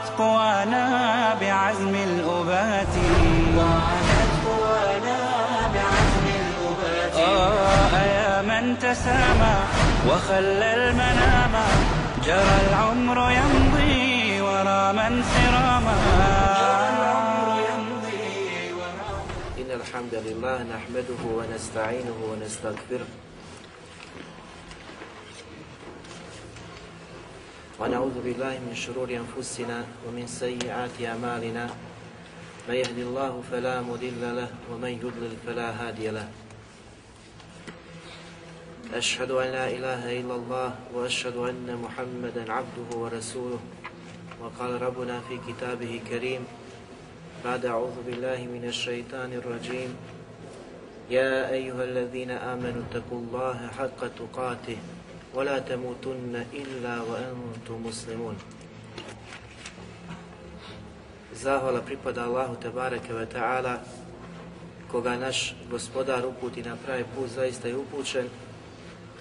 ضاعت قوانا بعزم الأبات ضاعت قوانا بعزم الأبات آه يا من تسامى وخلى المنام جرى العمر يمضي ورا من سراما إن الحمد لله نحمده ونستعينه ونستغفره ونعوذ بالله من شرور أنفسنا ومن سيئات أعمالنا من يهد الله فلا مضل له ومن يضلل فلا هادي له أشهد أن لا إله إلا الله وأشهد أن محمدا عبده ورسوله وقال ربنا في كتابه كريم بعد أعوذ بالله من الشيطان الرجيم يا أيها الذين آمنوا اتقوا الله حق تقاته ولا تموتن إلا وأنتم مسلمون Zahvala pripada Allahu Tebareke ve Ta'ala koga naš gospodar uputi na pravi put zaista je upućen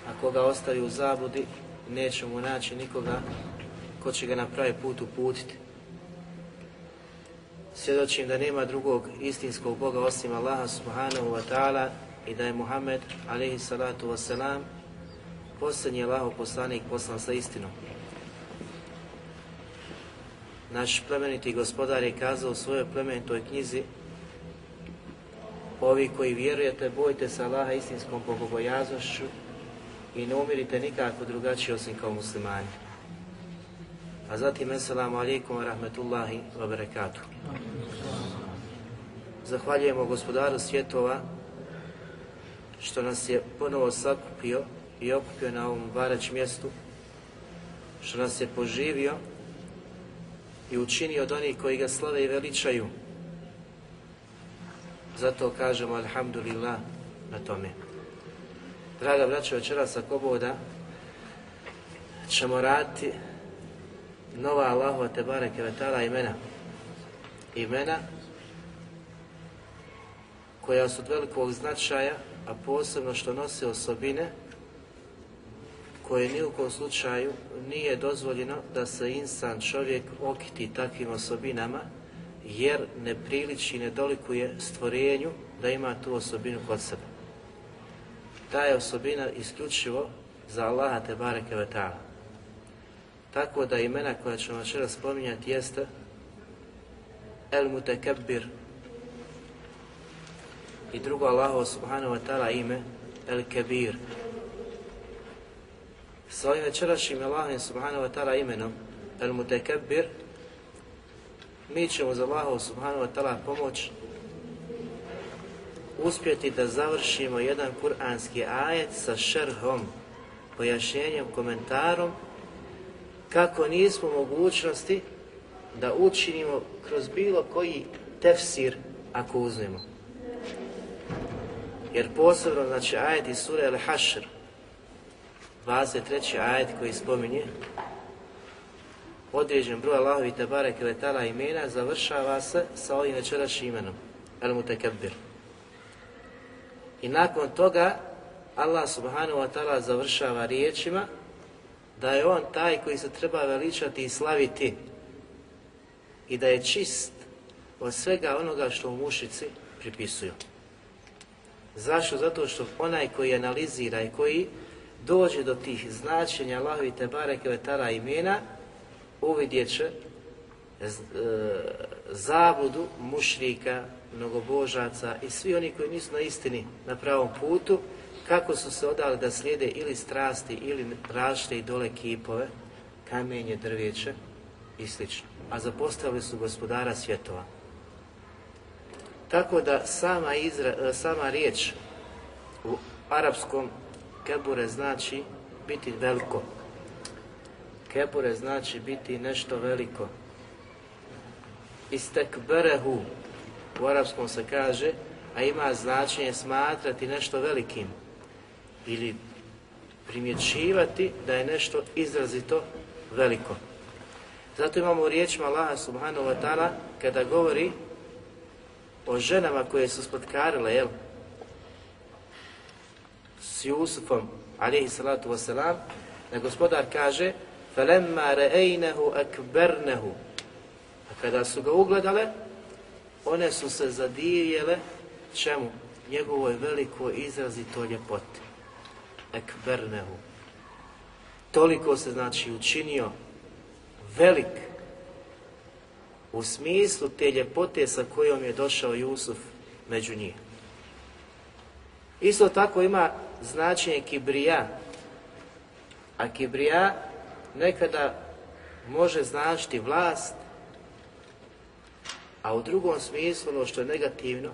a koga ostavi u zabudi neće mu naći nikoga ko će ga na pravi put uputiti. Svjedočim da nema drugog istinskog Boga osim Allaha subhanahu wa ta'ala i da je Muhammed alaihi salatu wa salam posljednji je poslanik poslan sa istinom. Naš plemeniti gospodar je kazao u svojoj plemenitoj knjizi Ovi koji vjerujete, bojite se Allaha istinskom bogobojaznošću i ne umirite nikako drugačije osim kao muslimani. A zatim, assalamu alaikum wa rahmetullahi wa barakatuh. Zahvaljujemo gospodaru svjetova što nas je ponovo sakupio i okupio na ovom barać mjestu, što nas je poživio i učinio od onih koji ga slave i veličaju. Zato kažemo alhamdulillah na tome. Draga braća, večera sa koboda ćemo raditi nova Allahova te bareke vetala imena. Imena koja su od velikog značaja, a posebno što nose osobine koje ni u kojem slučaju nije dozvoljeno da se insan čovjek okiti takvim osobinama jer ne priliči, ne dolikuje stvorenju da ima tu osobinu kod sebe. Ta je osobina isključivo za Allaha te bareke Tako da imena koja ćemo večeras spominjati jeste El Mutekabbir i drugo Allaho subhanahu wa ta'ala ime El Kebir sa ovim večerašnjim Allahom subhanahu wa ta'ala imenom El Mutekebir mi ćemo za Allahom subhanahu wa ta'ala pomoć uspjeti da završimo jedan kuranski ajet sa šerhom, pojašnjenjem, komentarom kako nismo mogućnosti da učinimo kroz bilo koji tefsir ako uzmemo. Jer posebno znači ajet sura el 23. ajet koji spominje određen broj Allahovi ili Tala imena završava se sa ovim večerašim imenom El Mutekabbir i nakon toga Allah subhanahu wa ta'ala završava riječima da je on taj koji se treba veličati i slaviti i da je čist od svega onoga što u mušici pripisuju. Zašto? Zato što onaj koji analizira i koji dođe do tih značenja Allahovi te bareke imena, uvidjet će e, zabudu mušrika, mnogobožaca i svi oni koji nisu na istini na pravom putu, kako su se odali da slijede ili strasti ili rašte i dole kipove, kamenje, drvijeće i slično. A zapostavili su gospodara svjetova. Tako da sama, izra, e, sama riječ u arapskom Kebure znači biti veliko. Kebure znači biti nešto veliko. Istekberehu u arapskom se kaže, a ima značenje smatrati nešto velikim ili primjećivati da je nešto izrazito veliko. Zato imamo u riječima Allaha subhanahu wa ta'ala kada govori o ženama koje su spotkarile, jel? s Jusufom, alaihi salatu wasalam, da gospodar kaže فَلَمَّا رَأَيْنَهُ A kada su ga ugledale, one su se zadivjele čemu? Njegovoj veliko izrazito ljepoti. Ekbernehu. Toliko se znači učinio velik u smislu te ljepote sa kojom je došao Jusuf među njih. Isto tako ima značenje kibrija, a kibrija nekada može značiti vlast, a u drugom smislu ono što je negativno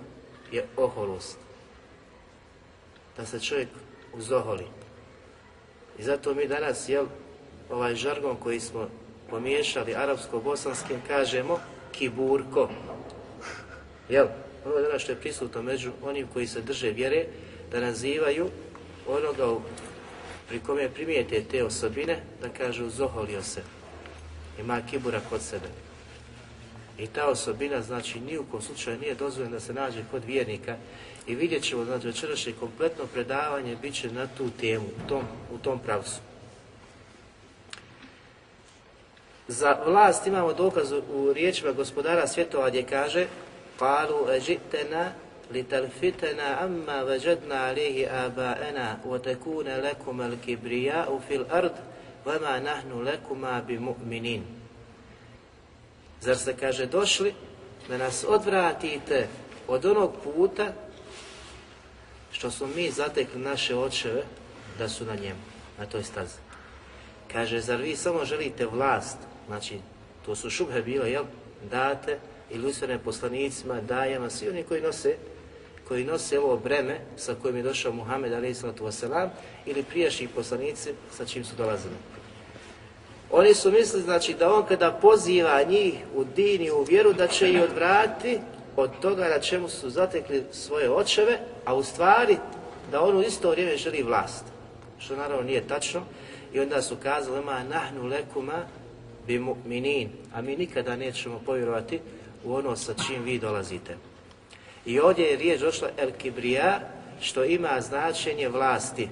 je oholost. Da se čovjek uzoholi. I zato mi danas, jel, ovaj žargon koji smo pomiješali arapsko-bosanskim, kažemo kiburko. Jel? Ono danas što je prisutno među onim koji se drže vjere, da nazivaju onoga pri kome primijete te osobine, da kažu zoholio se, ima kibura kod sebe. I ta osobina, znači, ni u slučaju nije dozvoljena da se nađe kod vjernika. I vidjet ćemo, znači, večerašnje kompletno predavanje bit će na tu temu, u tom, u tom pravcu. Za vlast imamo dokaz u riječima gospodara svjetova gdje kaže paru na لِتَلْفِتَنَا أَمَّا وَجَدْنَا عَلَيْهِ آبَاءَنَا وَتَكُونَ لَكُمَ الْكِبْرِيَاءُ فِي الْأَرْضِ وَمَا نَحْنُ لَكُمَا بِمُؤْمِنِينَ Zar se kaže, došli da nas odvratite od onog puta što smo mi zatekli naše očeve da su na njemu, na toj stazi. Kaže, zar vi samo želite vlast, znači, to su šubhe bile, jel? Date ili usvene poslanicima, dajama, svi oni koji nose koji nose ovo breme sa kojim je došao Muhammed a.s. ili prijašnji poslanici sa čim su dolazili. Oni su mislili znači, da on kada poziva njih u din i u vjeru da će ih odvratiti od toga na čemu su zatekli svoje očeve, a u stvari da on u isto vrijeme želi vlast. Što naravno nije tačno. I onda su kazali, ma nahnu lekuma bi mu'minin, a mi nikada nećemo povjerovati u ono sa čim vi dolazite. I ovdje je riječ došla el kibrija, što ima značenje vlasti.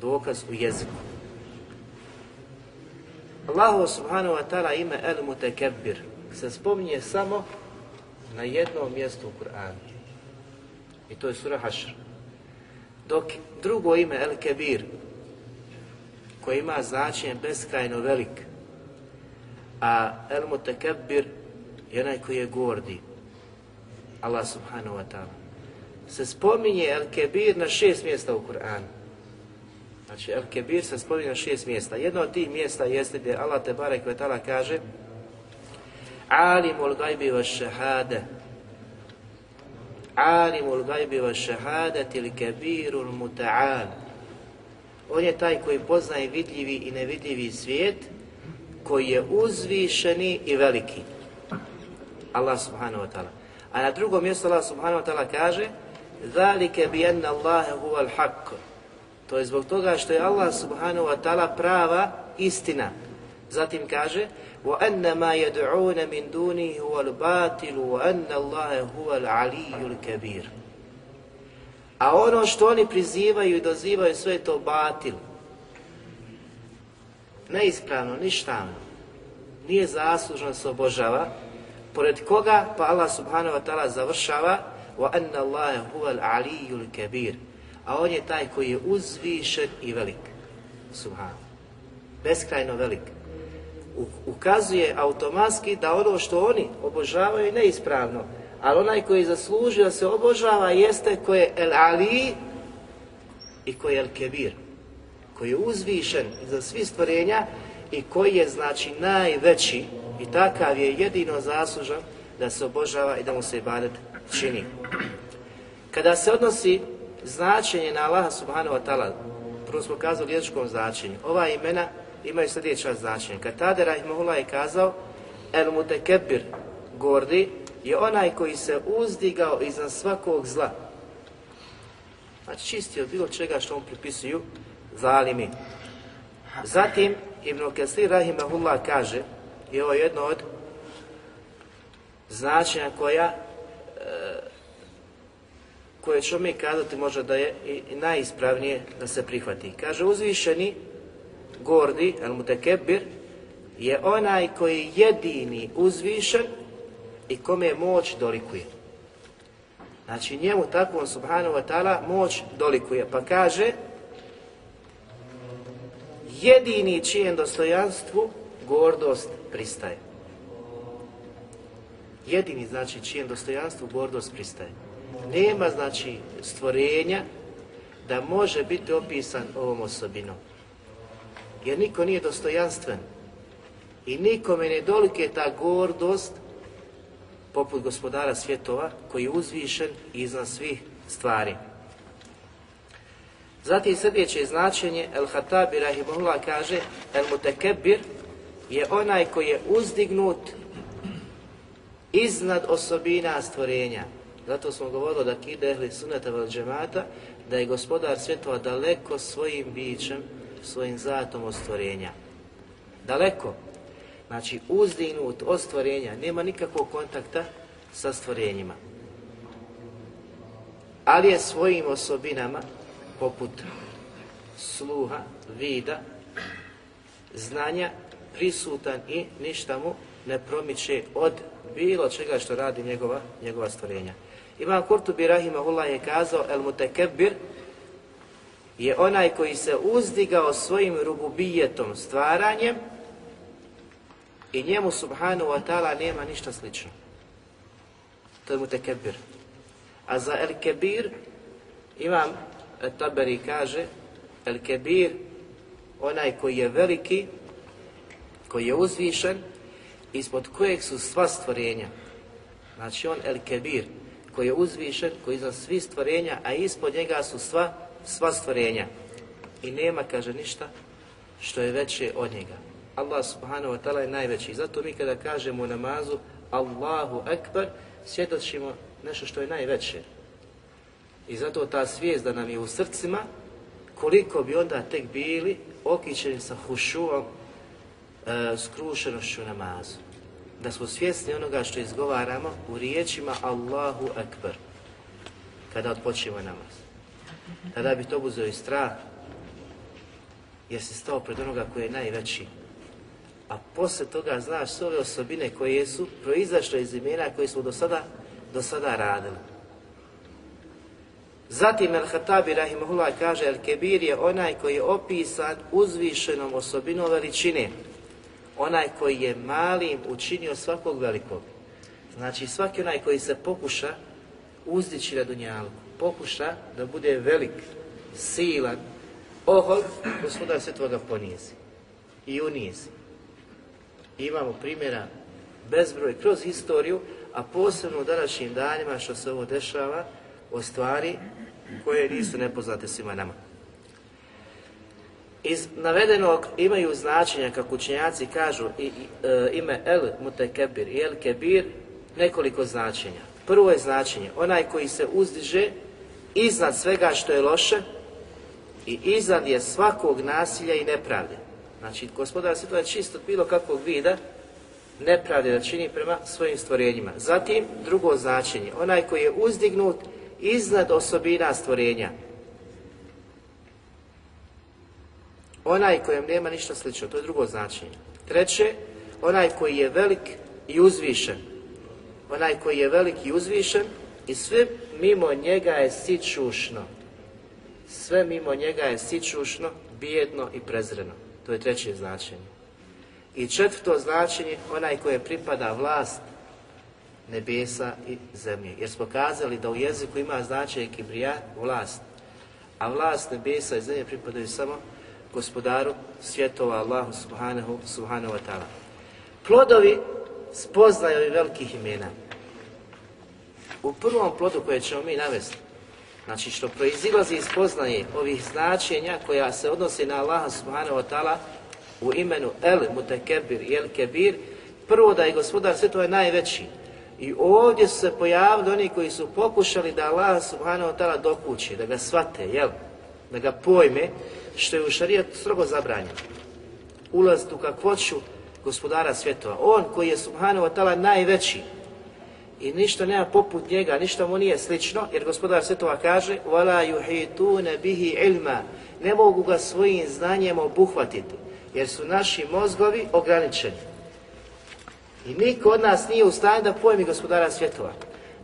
Dokaz u jeziku. Allahu subhanahu wa ta'ala ime el mutekebir se spominje samo na jednom mjestu u Kur'anu. I to je sura Hašr. Dok drugo ime El Kebir koje ima značenje beskrajno velik, a El Mutekebir je onaj koji je gordi, Allah subhanahu wa ta'ala, se spominje Al-Kebir na šest mjesta u Kur'anu. Znači, Al-Kebir se spominje na šest mjesta. Jedno od tih mjesta jeste gdje Allah te barek ta'ala kaže Alimul gajbi wa shahada Alimul gajbi wa shahada til kebirul muta'al On je taj koji poznaje vidljivi i nevidljivi svijet koji je uzvišeni i veliki. Allah subhanahu wa ta'ala. A na drugom mjestu Allah subhanahu wa ta'ala kaže ذَلِكَ بِيَنَّ اللَّهَ هُوَ الْحَقُّ To je zbog toga što je Allah subhanahu wa ta'ala prava istina. Zatim kaže وَأَنَّ مَا يَدْعُونَ مِنْ دُونِهِ هُوَ الْبَاطِلُ وَأَنَّ اللَّهَ هُوَ الْعَلِيُّ الْكَبِيرُ A ono što oni prizivaju i dozivaju sve to batil. Neispravno, ništa. Nije zaslužno se obožava, Pored koga? Pa Allah subhanahu wa ta'ala završava وَأَنَّ اللَّهَ A on je taj koji je uzvišen i velik. Subhanahu. Beskrajno velik. Ukazuje automatski da ono što oni obožavaju je neispravno. Ali onaj koji je da se obožava jeste koji je El Ali i koji je El Kebir. Koji je uzvišen za svi stvorenja i koji je znači najveći i takav je jedino zaslužan da se obožava i da mu se ibadet čini. Kada se odnosi značenje na Allaha subhanahu wa ta'ala, prvo smo kazali jezičkom značenju, ova imena imaju sljedeća značenja. Kad tada Rahimahullah je kazao, El Mutekebir, gordi, je onaj koji se uzdigao iznad svakog zla. Znači čisti od bilo čega što mu pripisuju zalimi. Zatim, Ibn Kesir Rahimahullah kaže, i ovo je jedno od značenja koja e, koje ću mi kazati možda da je i najispravnije da se prihvati. Kaže uzvišeni gordi, al mutekebir, je onaj koji je jedini uzvišen i kome moć dolikuje. Znači njemu takvom subhanahu wa ta'ala moć dolikuje. Pa kaže jedini čijem dostojanstvu gordost pristaje. Jedini, znači, čijem dostojanstvu gordost pristaje. Nema, znači, stvorenja da može biti opisan ovom osobinom. Jer niko nije dostojanstven. I nikome ne dolike ta gordost, poput gospodara svjetova, koji je uzvišen iznad svih stvari. Zatim sljedeće značenje El Hatabi Rahimullah kaže El Mutekebir je onaj koji je uzdignut iznad osobina stvorenja. Zato smo govorili da kide ehli sunata da je gospodar svjetova daleko svojim bićem, svojim zatom od stvorenja. Daleko. Znači uzdignut od stvorenja, nema nikakvog kontakta sa stvorenjima. Ali je svojim osobinama, poput sluha, vida, znanja prisutan i ništa mu ne promiče od bilo čega što radi njegova, njegova stvorenja. Imam bi Rahimahullah je kazao El Mutekebir je onaj koji se uzdigao svojim rububijetom stvaranjem i njemu subhanu wa ta'ala nema ništa slično. To je Mutekebir. A za El Kebir imam e, Taberi kaže El Kebir onaj koji je veliki koji je uzvišen ispod kojeg su sva stvorenja. Znači on El Kebir, koji je uzvišen, koji je iznad svih stvorenja, a ispod njega su sva, sva stvorenja. I nema, kaže, ništa što je veće od njega. Allah subhanahu wa ta'ala je najveći. Zato mi kada kažemo u namazu Allahu Akbar, svjedočimo nešto što je najveće. I zato ta svijest da nam je u srcima, koliko bi onda tek bili okićeni sa hušuom E, skrušenošću namazu. Da smo svjesni onoga što izgovaramo u riječima Allahu Akbar. Kada odpočnemo namaz. Tada bi to buzeo i strah. Jer si stao pred onoga koji je najveći. A posle toga znaš sve ove osobine koje su proizašle iz imena koje smo do sada, do sada radili. Zatim Al-Hatabi Rahimahullah kaže Al-Kebir je onaj koji je opisan uzvišenom osobinom veličine onaj koji je malim učinio svakog velikog. Znači svaki onaj koji se pokuša uzdići na pokuša da bude velik, silan, ohod gospodar sve toga ponizi i unizi. imamo primjera bezbroj kroz historiju, a posebno u današnjim danima što se ovo dešava, o stvari koje nisu nepoznate svima nama. Iz navedenog imaju značenja, kako učenjaci kažu, i, e, ime El Mutekebir i El Kebir, nekoliko značenja. Prvo je značenje, onaj koji se uzdiže iznad svega što je loše i iznad je svakog nasilja i nepravde. Znači, gospodar to je čisto bilo kakvog vida nepravde da čini prema svojim stvorenjima. Zatim, drugo značenje, onaj koji je uzdignut iznad osobina stvorenja, onaj kojem nema ništa slično, to je drugo značenje. Treće, onaj koji je velik i uzvišen. Onaj koji je velik i uzvišen i sve mimo njega je sičušno. Sve mimo njega je sičušno, bijedno i prezreno. To je treće značenje. I četvrto značenje, onaj kojem pripada vlast nebesa i zemlje. Jer smo kazali da u jeziku ima značaj kibrija, vlast. A vlast nebesa i zemlje pripadaju samo gospodaru svjetova Allahu subhanahu, subhanahu wa ta'ala. Plodovi spoznaju i velikih imena. U prvom plodu koje ćemo mi navesti, znači što proizilazi iz spoznaje ovih značenja koja se odnose na Allaha subhanahu wa ta'ala u imenu El Mutekebir i El Kebir, prvo da je gospodar svjetova je najveći. I ovdje su se pojavili oni koji su pokušali da Allah subhanahu wa ta'ala dokući, da ga shvate, jel? Da ga pojme, što je u šarijat strogo zabranjeno. Ulaz u kakvoću gospodara svjetova. On koji je subhanahu wa ta'ala najveći i ništa nema poput njega, ništa mu nije slično, jer gospodar svjetova kaže وَلَا يُحِيتُونَ بِهِ ilma Ne mogu ga svojim znanjem obuhvatiti, jer su naši mozgovi ograničeni. I niko od nas nije u stanju da pojmi gospodara svjetova.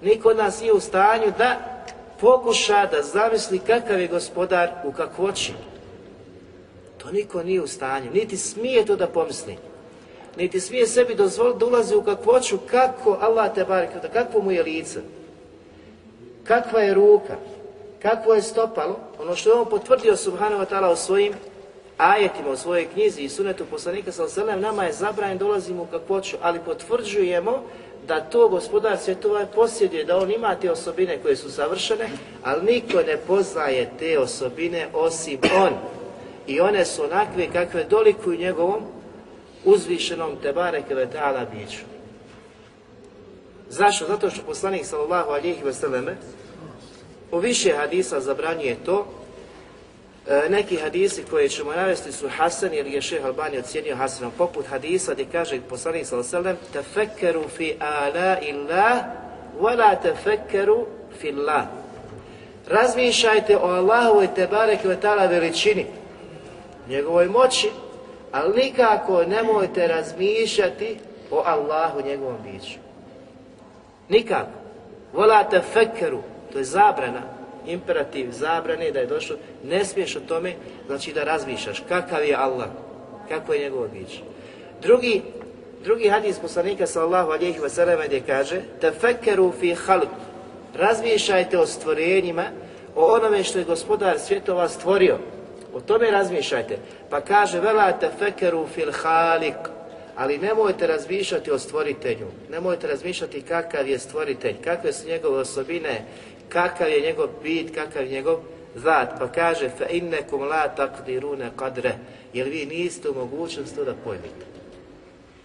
Niko od nas nije u stanju da pokuša da zamisli kakav je gospodar u kakvoći. To niko nije u stanju, niti smije to da pomisli. Niti smije sebi dozvoliti da ulazi u kakvoću kako Allah te barek, kakvo mu je lice, kakva je ruka, kakvo je stopalo, ono što je on potvrdio subhanahu wa ta'ala u svojim ajetima, u svojoj knjizi i sunetu poslanika sa nama je zabranjen dolazimo ulazimo u kakvoću, ali potvrđujemo da to gospodar svjetova posjeduje, da on ima te osobine koje su savršene, ali niko ne poznaje te osobine osim on i one su onakve kakve dolikuju njegovom uzvišenom tebare Kvetala biću. Zašto? Zato što poslanik sallallahu alijih vseleme u više hadisa zabranjuje to. E, neki hadisi koje ćemo navesti su Hasan, jer je šeha Albani ocijenio Hasanom, poput hadisa gdje kaže poslanik sallallahu alijih tefekeru fi ala illa wala tefekeru fi Razmišljajte o Allahu i Tebare Kvetala veličini njegovoj moći, ali nikako nemojte razmišljati o Allahu njegovom biću. Nikako. Volate fekeru, to je zabrana, imperativ zabrane da je došlo, ne smiješ o tome, znači da razmišljaš kakav je Allah, kako je njegovo biće. Drugi, drugi hadis poslanika sallahu alijih vseleme gdje kaže fekeru fi halq, razmišljajte o stvorenjima, o onome što je gospodar svjetova stvorio, o tome razmišljajte. Pa kaže, velate fekeru fil halik, ali nemojte razmišljati o stvoritelju, nemojte razmišljati kakav je stvoritelj, kakve su njegove osobine, kakav je njegov bit, kakav je njegov zat. Pa kaže, fe innekum la takdirune kadre, jer vi niste u mogućnosti to da pojmite.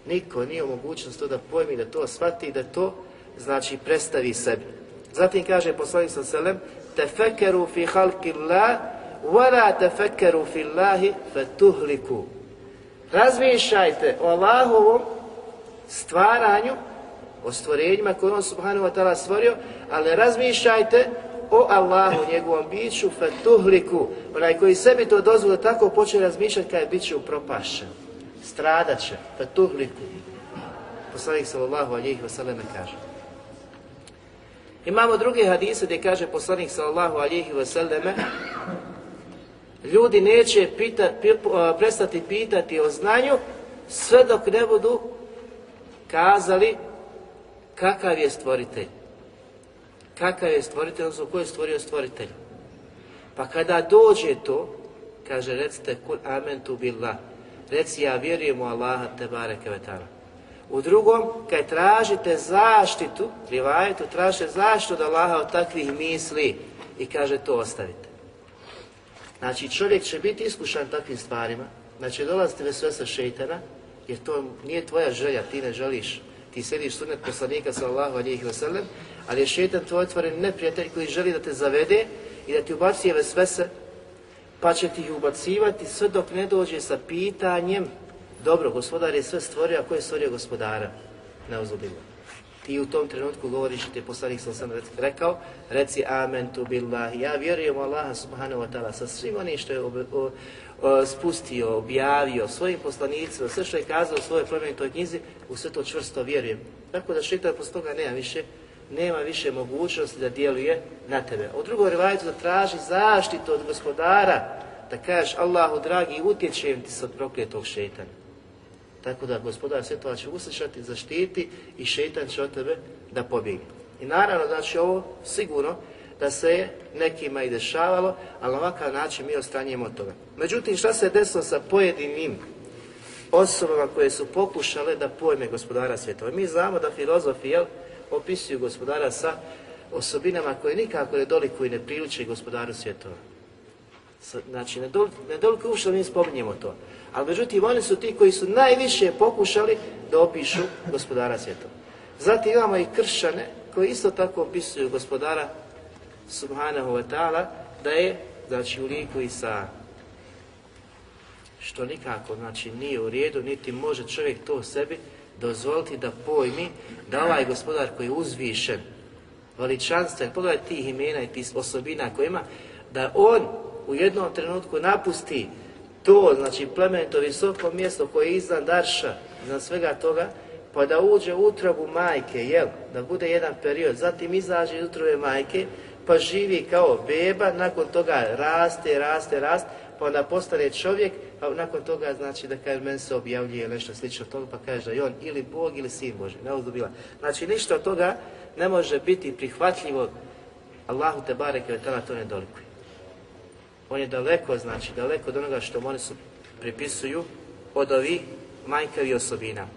Niko nije u mogućnosti to da pojmi, da to shvati, da to znači predstavi sebi. Zatim kaže poslanik sa selem, tefekeru fi halki la وَلَا تَفَكَّرُوا فِي اللَّهِ فَتُهْلِكُوا Razmišljajte o Allahovom stvaranju, o stvorenjima koje on subhanahu wa ta'ala stvorio, ali razmišljajte o Allahu, njegovom biću, fatuhliku, onaj koji sebi to dozvoli tako počne razmišljati kada je bit će upropašen, stradat će, fatuhliku. Poslanik sallallahu alihi wasallam kaže. Imamo druge hadise gdje kaže poslanik sallallahu alihi wasallam Ljudi neće prestati pitati o znanju sve dok ne budu kazali kakav je stvoritelj. Kakav je stvoritelj, odnosno ko je stvorio stvoritelj. Pa kada dođe to, kaže recite Amen tu billah, reci ja vjerujem u Allaha te bareke U drugom, kad tražite zaštitu, rivajetu, tražite zaštitu od Allaha od takvih misli i kaže to ostavite. Znači čovjek će biti iskušan takvim stvarima, znači dolaziti ve sve sa šeitana, jer to nije tvoja želja, ti ne želiš. Ti sediš sunet poslanika sallahu alijih wasallam, ali je šeitan tvoj otvoren neprijatelj koji želi da te zavede i da ti ubaci ve se, pa će ti ih ubacivati sve dok ne dođe sa pitanjem dobro, gospodar je sve stvorio, a ko je stvorio gospodara? Neuzubilo. Ti u tom trenutku govoriš što ti je poslanik sam sam rekao, reci amen tu billah, ja vjerujem u Allaha subhanahu wa ta'ala sa svim onim što je o, spustio, objavio svojim poslanicima, sve što je kazao u svojoj promjenitoj knjizi, u sve to čvrsto vjerujem. Tako da šeitan posle toga nema više, nema više mogućnosti da djeluje na tebe. U drugoj rivajcu da traži zaštitu od gospodara, da kažeš Allahu dragi utječem ti se od prokletog šeitana. Tako da gospodar svjetova će uslišati, zaštiti i šeitan će od tebe da pobjegne. I naravno, znači ovo sigurno da se je nekima i dešavalo, ali na ovakav način mi ostanjemo od toga. Međutim, šta se desilo sa pojedinim osobama koje su pokušale da pojme gospodara svjetova? Mi znamo da filozofi jel, opisuju gospodara sa osobinama koje nikako ne doliku i ne priliče gospodaru svjetova. Znači, ne doliku mi spominjemo to. Ali međutim, oni su ti koji su najviše pokušali da opišu gospodara svjetova. Zatim imamo i kršćane koji isto tako opisuju gospodara subhanahu wa ta'ala da je znači u liku Isa što nikako znači nije u redu niti može čovjek to sebi dozvoliti da pojmi da ovaj gospodar koji je uzvišen veličanstven, pogledaj tih imena i tih osobina koje ima, da on u jednom trenutku napusti to, znači plemenito visoko mjesto koje je iznad Darša, iznad svega toga, pa da uđe u utrobu majke, jel, da bude jedan period, zatim izađe iz utrobe majke, pa živi kao beba, nakon toga raste, raste, raste, pa onda postane čovjek, pa nakon toga znači da kaže meni se objavljuje nešto slično toga, pa kaže da je on ili Bog ili Sin Boži, ne bila. Znači ništa od toga ne može biti prihvatljivo, Allahu te bareke to ne dolikuje on je daleko, znači, daleko od onoga što oni su pripisuju od ovih manjkavih osobina.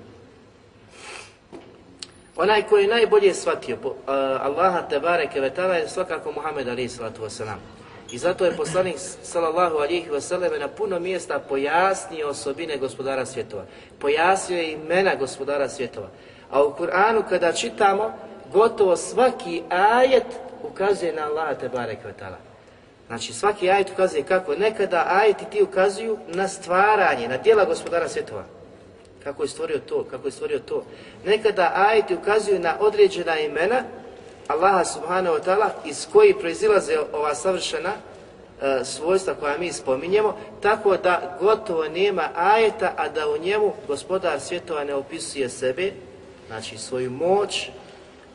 Onaj koji je najbolje shvatio uh, Allaha tebare Vetala je svakako Muhammed Ali Salatu Wasalam. I zato je poslanik sallallahu alihi wasallam na puno mjesta pojasnio osobine gospodara svjetova. Pojasnio je imena gospodara svjetova. A u Kur'anu kada čitamo, gotovo svaki ajet ukazuje na Allaha Tebare Kvetala. Znači svaki ajet ukazuje kako nekada ajeti ti ukazuju na stvaranje, na djela gospodara svjetova. Kako je stvorio to, kako je stvorio to. Nekada ajeti ukazuju na određena imena Allaha subhanahu wa ta'ala iz koji proizilaze ova savršena e, svojstva koja mi spominjemo, tako da gotovo nema ajeta, a da u njemu gospodar svjetova ne opisuje sebe, znači svoju moć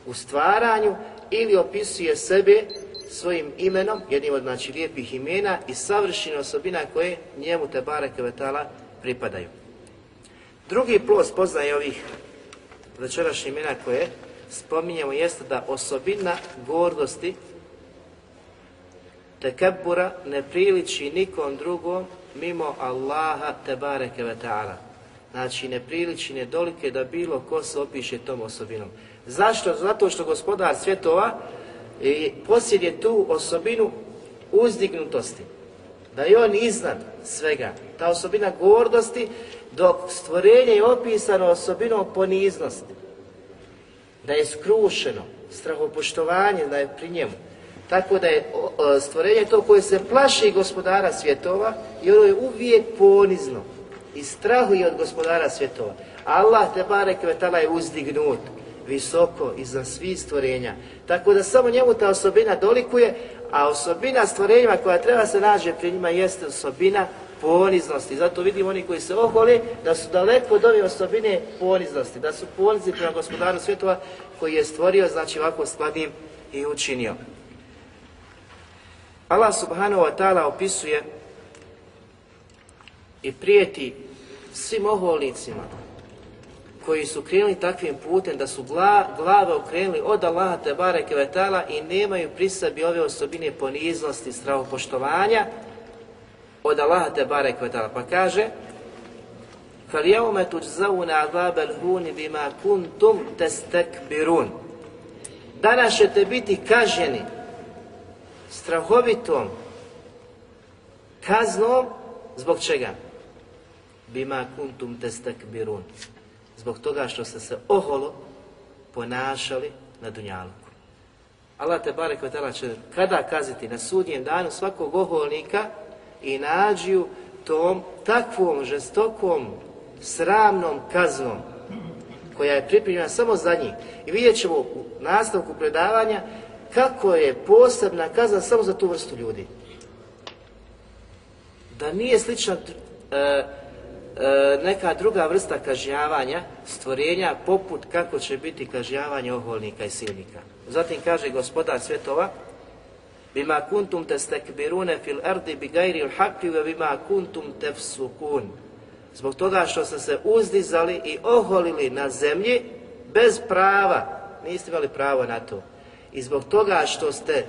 u stvaranju ili opisuje sebe svojim imenom, jednim od znači lijepih imena i savršenih osobina koje njemu te bareke vetala pripadaju. Drugi plus poznaje ovih večerašnjih imena koje spominjemo jeste da osobina gordosti tekebura ne priliči nikom drugom mimo Allaha te bareke vetala. Znači ne priliči ne dolike da bilo ko se opiše tom osobinom. Zašto? Zato što gospodar svjetova i posjedje tu osobinu uzdignutosti. Da je on iznad svega. Ta osobina gordosti, dok stvorenje je opisano osobinom poniznosti. Da je skrušeno, strahopoštovanje da je pri njemu. Tako da je stvorenje to koje se plaši gospodara svjetova i ono je uvijek ponizno i strahuje od gospodara svjetova. Allah te barek je uzdignut visoko iza svih stvorenja. Tako da samo njemu ta osobina dolikuje, a osobina stvorenjima koja treba se nađe pri njima jeste osobina poniznosti. Zato vidimo oni koji se oholi, da su daleko od ove osobine poniznosti, da su ponizni prema gospodaru svjetova koji je stvorio, znači ovako skladnim i učinio. Allah subhanahu wa ta'ala opisuje i prijeti svim oholnicima, koji su krenuli takvim putem da su glave okrenuli od Allaha te i nemaju pri sebi ove osobine poniznosti, strahopoštovanja od Allaha te Kvetala. Pa kaže فَلْيَوْمَ تُجْزَوْنَ HUNI BIMA KUNTUM testek BIRUN Danas ćete biti kaženi strahovitom kaznom zbog čega? Bima kuntum birun zbog toga što ste se oholo ponašali na dunjalku. Allah te barek vatala će kada kaziti na sudnjem danu svakog oholnika i nađiju tom takvom žestokom sramnom kaznom koja je pripremljena samo za njih. I vidjet ćemo u nastavku predavanja kako je posebna kazna samo za tu vrstu ljudi. Da nije slična e, E, neka druga vrsta kažnjavanja stvorenja poput kako će biti kažnjavanje oholnika i silnika. Zatim kaže gospodar svjetova Bima kuntum stekbirune fil ardi bi gajri ve bima kuntum Zbog toga što ste se uzdizali i oholili na zemlji bez prava. Niste imali pravo na to. I zbog toga što ste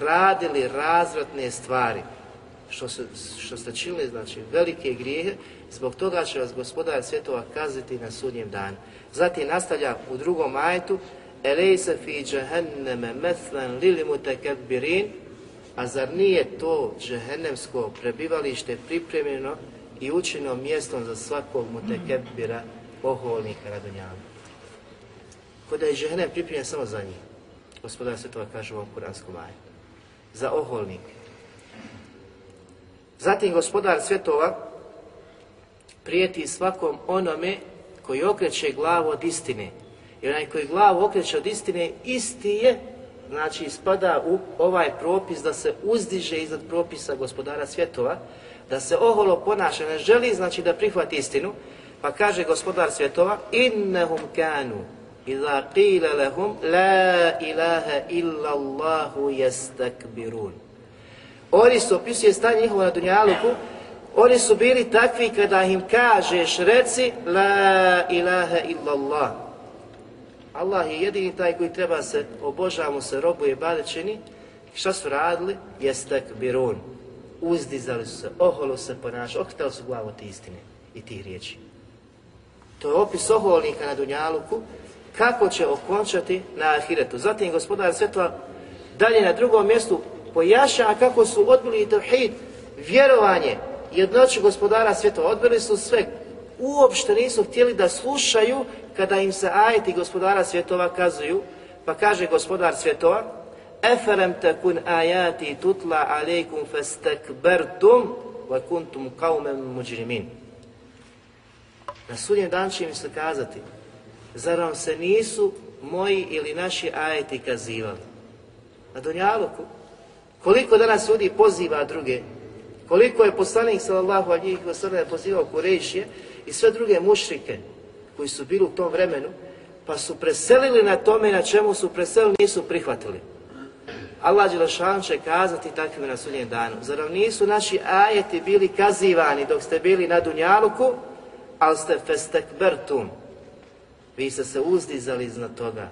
radili razvratne stvari, što, što ste činili znači velike grijehe, Zbog toga će vas gospodar svjetova kazniti na sudnjem danu. Zatim nastavlja u drugom ajetu Elejse fi džehenneme lili A zar nije to džehennemsko prebivalište pripremljeno i učinom mjestom za svakog mutekebira oholnika na dunjavu? da je džehennem pripremljen samo za njih. Gospodar svjetova kaže u ovom kuranskom ajetu. Za oholnike. Zatim gospodar svjetova prijeti svakom onome koji okreće glavu od istine. I onaj koji glavu okreće od istine, isti je, znači spada u ovaj propis da se uzdiže iznad propisa gospodara svjetova, da se oholo ponaša, ne želi znači da prihvati istinu, pa kaže gospodar svjetova, innehum kanu, iza qila lehum, la ilaha illa Oni opisuje stanje njihova na Dunjaluku, oni su bili takvi kada im kažeš reci La ilaha illallah Allah je jedini taj koji treba se obožavamo se robuje badećini Šta su radili? Jestek birun Uzdizali su se, oholo se ponašali, okretali su glavu te istine i ti riječi To je opis oholnika na Dunjaluku kako će okončati na ahiretu. Zatim gospodar svetova dalje na drugom mjestu pojaša kako su odbili tevhid, vjerovanje, i gospodara svjetova. Odbili su sve. Uopšte nisu htjeli da slušaju kada im se ajeti gospodara svjetova kazuju. Pa kaže gospodar svjetova, Eferem kun ajati tutla alejkum festek wa kuntum kaumem mujrimin. Na sudnjem dan će im se kazati, zar vam se nisu moji ili naši ajeti kazivali? Na Dunjaluku, koliko danas ljudi poziva druge koliko je poslanik sallallahu alihi wasallam pozivao Kurešije i sve druge mušrike koji su bili u tom vremenu, pa su preselili na tome na čemu su preselili, nisu prihvatili. Allah Đelešan će kazati takvim na sudnjem danu. Zar nisu naši ajeti bili kazivani dok ste bili na Dunjaluku, ali ste festekbertum. Vi ste se uzdizali iznad toga.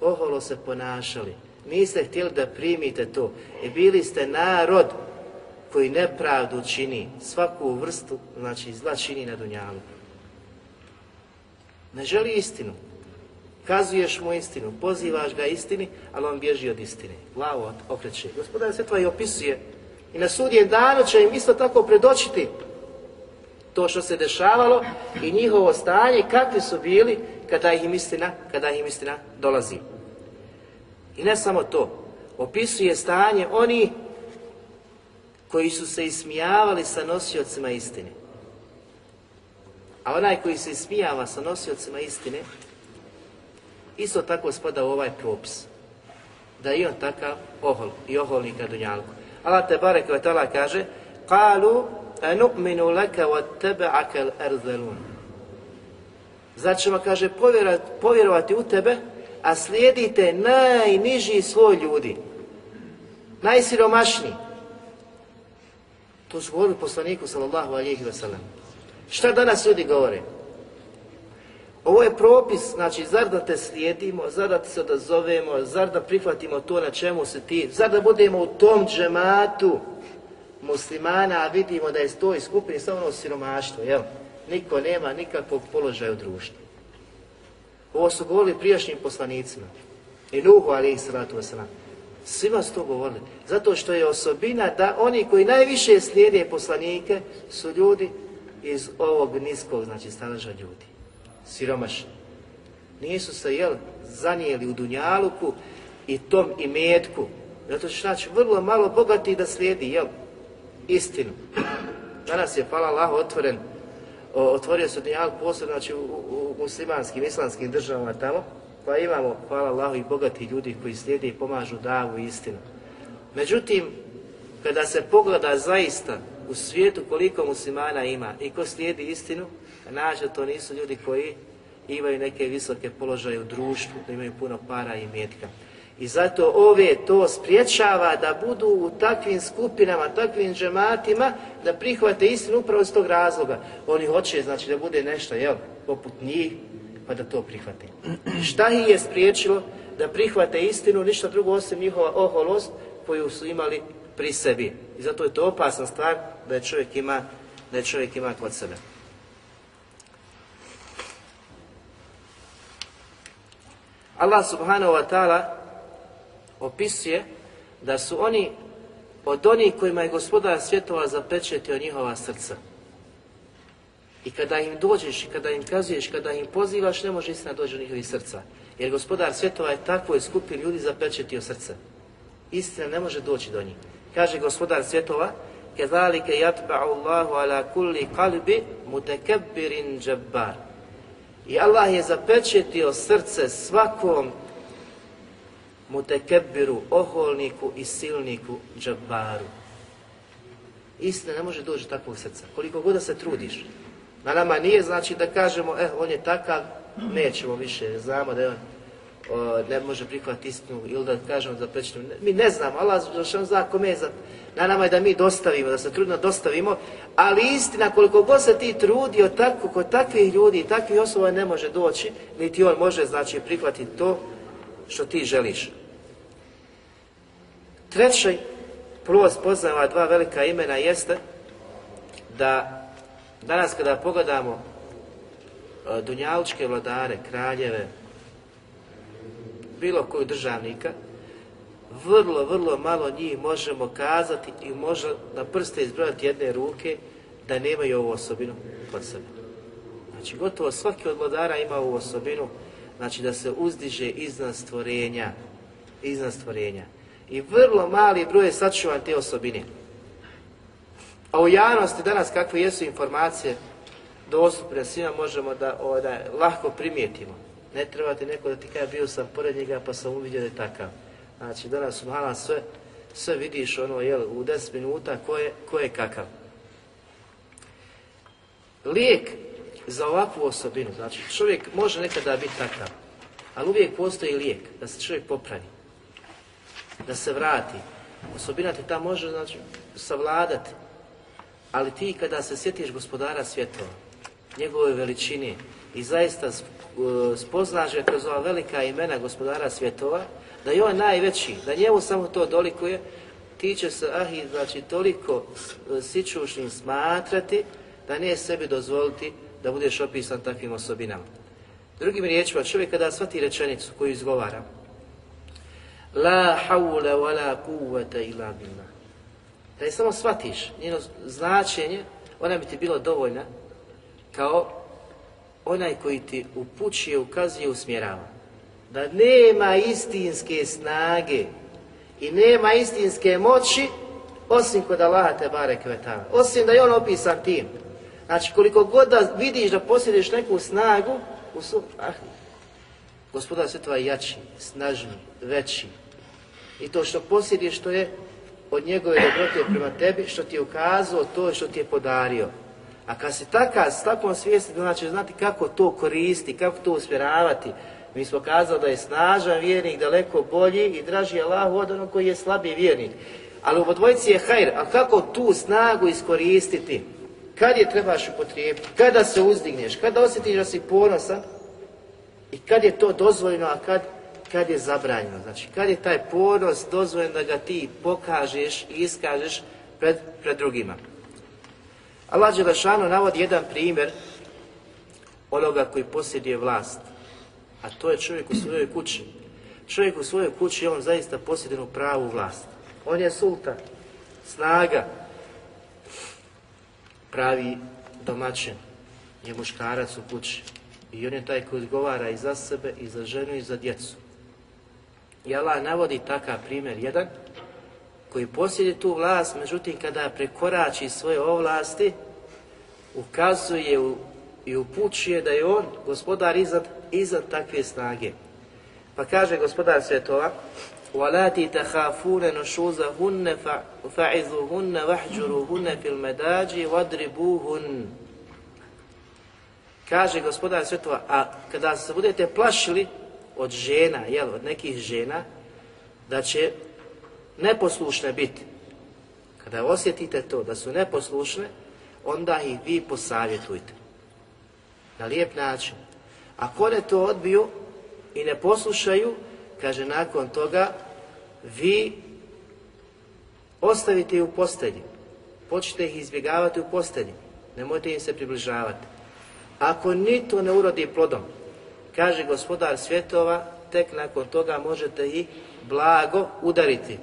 Oholo se ponašali. Niste htjeli da primite to. I bili ste narod koji nepravdu čini, svaku vrstu, znači zla čini na dunjalu. Ne želi istinu. Kazuješ mu istinu, pozivaš ga istini, ali on bježi od istine. Glavu okreće. Gospodar sve i opisuje. I na sudje dano će im isto tako predočiti to što se dešavalo i njihovo stanje, kakvi su bili kada im istina, kada im istina dolazi. I ne samo to, opisuje stanje oni koji su se ismijavali sa nosiocima istine. A onaj koji se ismijava sa nosiocima istine, isto tako spada u ovaj propis. Da ima on takav ohol i na dunjalku. Allah te barek kaže Kalu laka kaže, povjerovati, povjerovati u tebe, a slijedite najniži svoj ljudi, najsiromašniji, to su govorili poslaniku sallallahu alihi wasallam. Šta danas ljudi govore? Ovo je propis, znači zar da te slijedimo, zar da te se odazovemo, zar da prihvatimo to na čemu se ti, zar da budemo u tom džematu muslimana, a vidimo da je to i skupini samo ono siromaštvo, jel? Niko nema nikakvog položaja u društvu. Ovo su govorili prijašnjim poslanicima. I Nuhu, ali i Svima su to govorili. Zato što je osobina da oni koji najviše slijede poslanike su ljudi iz ovog niskog, znači staleža ljudi. Siromašni. Nisu se, jel, zanijeli u dunjaluku i tom i metku. Zato što znači vrlo malo bogati da slijedi, jel, istinu. Danas je, hvala Allah, otvoren, otvorio se dunjaluk posebno, znači u, u muslimanskim, islamskim državama tamo, pa imamo, hvala Allahu, i bogati ljudi koji slijede i pomažu davu istinu. Međutim, kada se pogleda zaista u svijetu koliko muslimana ima i ko slijedi istinu, nađe to nisu ljudi koji imaju neke visoke položaje u društvu, da imaju puno para i mjetka. I zato ove to spriječava da budu u takvim skupinama, takvim džematima, da prihvate istinu upravo iz tog razloga. Oni hoće, znači, da bude nešto, jel, poput njih, pa da to prihvate. Šta ih je spriječilo da prihvate istinu, ništa drugo osim njihova oholost koju su imali pri sebi. I zato je to opasna stvar da je čovjek ima, da čovjek ima kod sebe. Allah subhanahu wa ta'ala opisuje da su oni od onih kojima je gospodar svjetova zapečetio njihova srca. I kada im dođeš, i kada im kazuješ, kada im pozivaš, ne može istina doći do njihovih srca. Jer gospodar svjetova je takvoj skupi ljudi zapečetio srce. Istina ne može doći do njih. Kaže gospodar svjetova, كَذَلِكَ يَتْبَعُ Allahu ala كُلِّ قَلْبِ مُتَكَبِّرٍ جَبَّارٍ I Allah je zapečetio srce svakom mutekebbiru, oholniku i silniku džabaru. Istina ne može doći do takvog srca. Koliko god da se trudiš, na nama nije znači da kažemo, eh, on je takav, nećemo više, znamo da on ne može prihvatiti istinu ili da kažemo za prečinu. Mi ne znamo, Allah zna kome je Na nama je da mi dostavimo, da se trudno dostavimo, ali istina koliko god se ti trudio tako, kod takvih ljudi i takvih osoba ne može doći, niti on može znači prihvatiti to što ti želiš. Treći pros poznava dva velika imena jeste da Danas kada pogledamo e, dunjalučke vladare, kraljeve, bilo koju državnika, vrlo, vrlo malo njih možemo kazati i može na prste izbrojati jedne ruke da nemaju ovu osobinu kod sebe. Znači, gotovo svaki od vladara ima ovu osobinu, znači da se uzdiže iznad stvorenja, iznad stvorenja. I vrlo mali broj je sačuvan te osobine. A u javnosti danas kakve jesu informacije dostupne svima možemo da, o, ovaj, da lahko primijetimo. Ne treba ti neko da ti kaže bio sam pored njega pa sam uvidio da je takav. Znači danas u sve, sve vidiš ono jel, u 10 minuta ko je, ko je kakav. Lijek za ovakvu osobinu, znači čovjek može nekada biti takav, ali uvijek postoji lijek da se čovjek popravi, da se vrati. Osobina ti ta može znači, savladati, ali ti kada se sjetiš gospodara svjetova, njegove veličini i zaista e, spoznaš kroz ova velika imena gospodara svjetova, da je on najveći, da njemu samo to dolikuje, ti će se ahi, znači toliko e, sičušnim smatrati da nije sebi dozvoliti da budeš opisan takvim osobinama. Drugim riječima, čovjek kada shvati rečenicu koju izgovara La hawla wa la illa billah da je samo shvatiš njeno značenje, ona bi ti bilo dovoljna kao onaj koji ti upućuje, ukazuje, usmjerava. Da nema istinske snage i nema istinske moći osim kod Allaha te bare kvetana. Osim da je on opisan tim. Znači koliko god da vidiš da posjediš neku snagu, u su, ah, gospoda sve je jači, snažni, veći. I to što posjediš to je od njegove dobrote prema tebi što ti je ukazao to što ti je podario. A kad si takav, s takvom svijesti, znači znati kako to koristi, kako to usmjeravati. Mi smo kazali da je snažan vjernik daleko bolji i draži Allahu od onog koji je slabiji vjernik. Ali u dvojici je hajr, a kako tu snagu iskoristiti? Kad je trebaš upotrijebiti? Kada se uzdigneš? Kada osjetiš da si ponosan? I kad je to dozvoljeno, a kad kad je zabranjeno. Znači, kad je taj ponos dozvoljen da ga ti pokažeš i iskažeš pred, pred drugima. Allah Đelešanu navodi jedan primjer onoga koji posjeduje vlast, a to je čovjek u svojoj kući. Čovjek u svojoj kući on zaista posjeduje pravu vlast. On je sultan, snaga, pravi domaćin, je muškarac u kući. I on je taj koji odgovara i za sebe, i za ženu, i za djecu. I Allah navodi takav primjer jedan koji posjedi tu vlast, međutim kada prekorači svoje ovlasti, ukazuje i upućuje da je on gospodar iznad, iznad takve snage. Pa kaže gospodar svjetova, وَلَاتِ تَخَافُونَ نُشُوزَهُنَّ فَعِذُهُنَّ وَحْجُرُهُنَّ فِي الْمَدَاجِ Buhun. Kaže gospodar svjetova, a kada se budete plašili od žena, jel, od nekih žena, da će neposlušne biti. Kada osjetite to da su neposlušne, onda ih vi posavjetujte. Na lijep način. Ako ne to odbiju i ne poslušaju, kaže nakon toga, vi ostavite ih u postelji. Počnite ih izbjegavati u postelji. Nemojte im se približavati. Ako ni to ne urodi plodom, Kaže gospodar svjetova, tek nakon toga možete i blago udariti.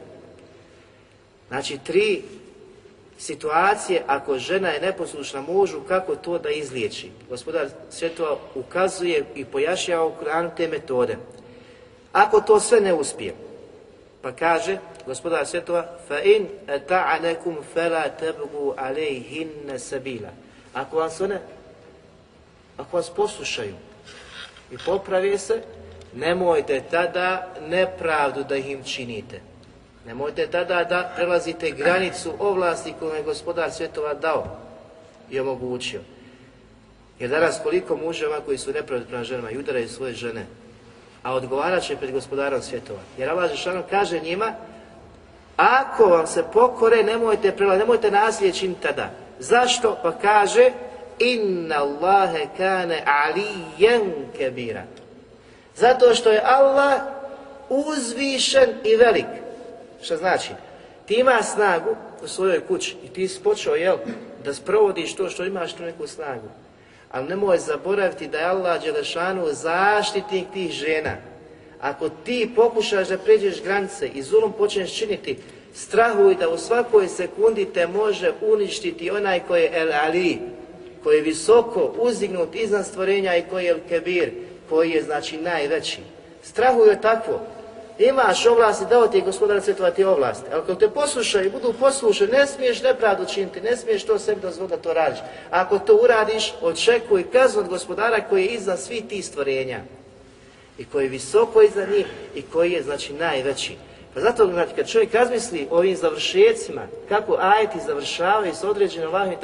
Znači tri situacije, ako žena je neposlušna mužu, kako to da izliječi? Gospodar svjetova ukazuje i pojašnjava u te metode. Ako to sve ne uspije, pa kaže gospodar svjetova فَإِنْ فَلَا تَبْغُوا عَلَيْهِنَّ سَبِيلًا Ako vam se one, ako vas poslušaju, i popravi se, nemojte tada nepravdu da im činite. Nemojte tada da prelazite granicu ovlasti koju je gospodar svjetova dao i omogućio. Jer danas koliko muževa koji su nepravedni prema ženama i udaraju svoje žene, a odgovarat će pred gospodarom svjetova. Jer Allah Žešanom kaže njima, ako vam se pokore, nemojte prelaziti, nemojte tada. Zašto? Pa kaže, Inna Allahe kane alijen kebira. Zato što je Allah uzvišen i velik. Što znači? Ti ima snagu u svojoj kući i ti si počeo, jel, da sprovodiš to što imaš tu neku snagu. Ali nemoj zaboraviti da je Allah Đelešanu zaštitnik tih žena. Ako ti pokušaš da pređeš granice i zulom počneš činiti, strahuj da u svakoj sekundi te može uništiti onaj koji je El Ali, koji je visoko uzdignut iznad stvorenja i koji je kebir, koji je znači najveći. Strahu je takvo. Imaš ovlasti, dao ti je gospodar svjetova ti ovlasti. Ako te poslušaju i budu poslušani, ne smiješ nepravdu činiti, ne smiješ to sebi dozvoliti da to radiš. Ako to uradiš, očekuj kaznu od gospodara koji je iznad svih tih stvorenja. I koji je visoko iznad njih i koji je znači najveći. Pa zato znači, kad čovjek razmisli o ovim završecima, kako ajeti završavaju s određenim Allahom i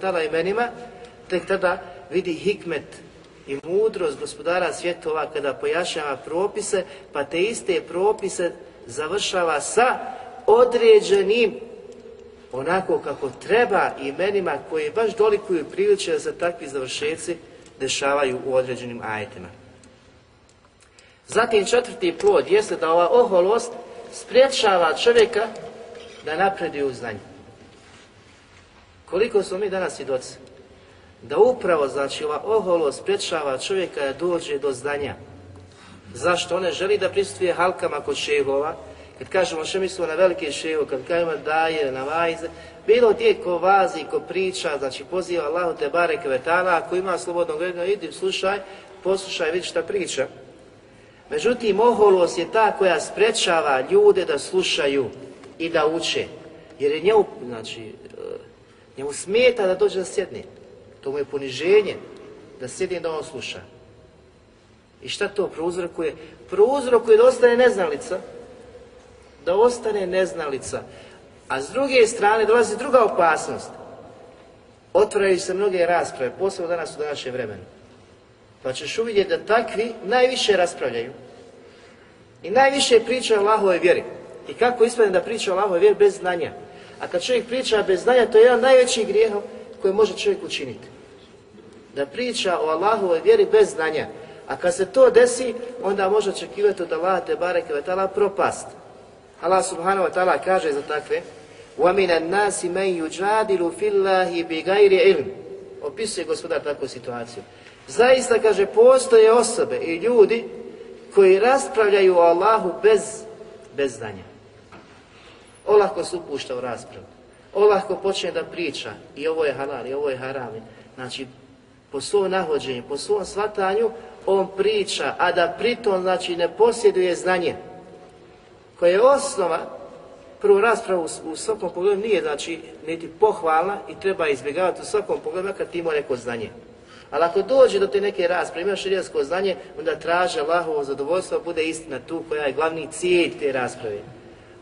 tada imenima, tek tada vidi hikmet i mudrost gospodara svjetova kada pojašnjava propise, pa te iste propise završava sa određenim onako kako treba imenima koje baš dolikuju priliče da se takvi završeci dešavaju u određenim ajetima. Zatim četvrti plod jeste da ova oholost spriječava čovjeka da napreduje u znanju. Koliko smo mi danas svjedoci? da upravo znači ova oholo sprječava čovjeka da dođe do zdanja. Zašto? On ne želi da pristupuje halkama kod šehova, kad kažemo še mislimo na velike šehova, kad kažemo daje, na vajze, bilo gdje ko vazi, ko priča, znači poziva laute, te bare kvetana, ako ima slobodno gledanje, idi, slušaj, poslušaj, vidi šta priča. Međutim, oholost je ta koja sprečava ljude da slušaju i da uče. Jer je njemu, znači, e, njemu smeta da dođe da sjedne. To mu je poniženje da sjedim da on sluša. I šta to prouzrokuje? Prouzrokuje da ostane neznalica. Da ostane neznalica. A s druge strane dolazi druga opasnost. Otvaraju se mnoge rasprave, posebno danas u današnje vremenu. Pa ćeš uvidjeti da takvi najviše raspravljaju. I najviše priča o Allahove vjeri. I kako ispadne da priča o Allahove vjeri bez znanja. A kad čovjek priča bez znanja, to je jedan najveći grijeh koje može čovjek učiniti. Da priča o Allahovoj vjeri bez znanja. A kad se to desi, onda može očekivati od Allaha te bareke ve taala propast. Allah subhanahu wa ta'ala kaže za takve: وَمِنَ النَّاسِ مَنْ man فِي اللَّهِ بِغَيْرِ ilm." Opisuje gospodar takvu situaciju. Zaista kaže postoje osobe i ljudi koji raspravljaju o Allahu bez bez znanja. Olako se upušta u raspravu olako počne da priča i ovo je halal i ovo je haram. Znači, po svom nahođenju, po svom shvatanju, on priča, a da pritom znači ne posjeduje znanje koje je osnova prvu raspravu u svakom pogledu nije znači niti pohvalna i treba izbjegavati u svakom pogledu kad ti ima neko znanje. Ali ako dođe do te neke rasprave, imaš širijansko znanje, onda traže Allahovo zadovoljstvo, bude istina tu koja je glavni cilj te rasprave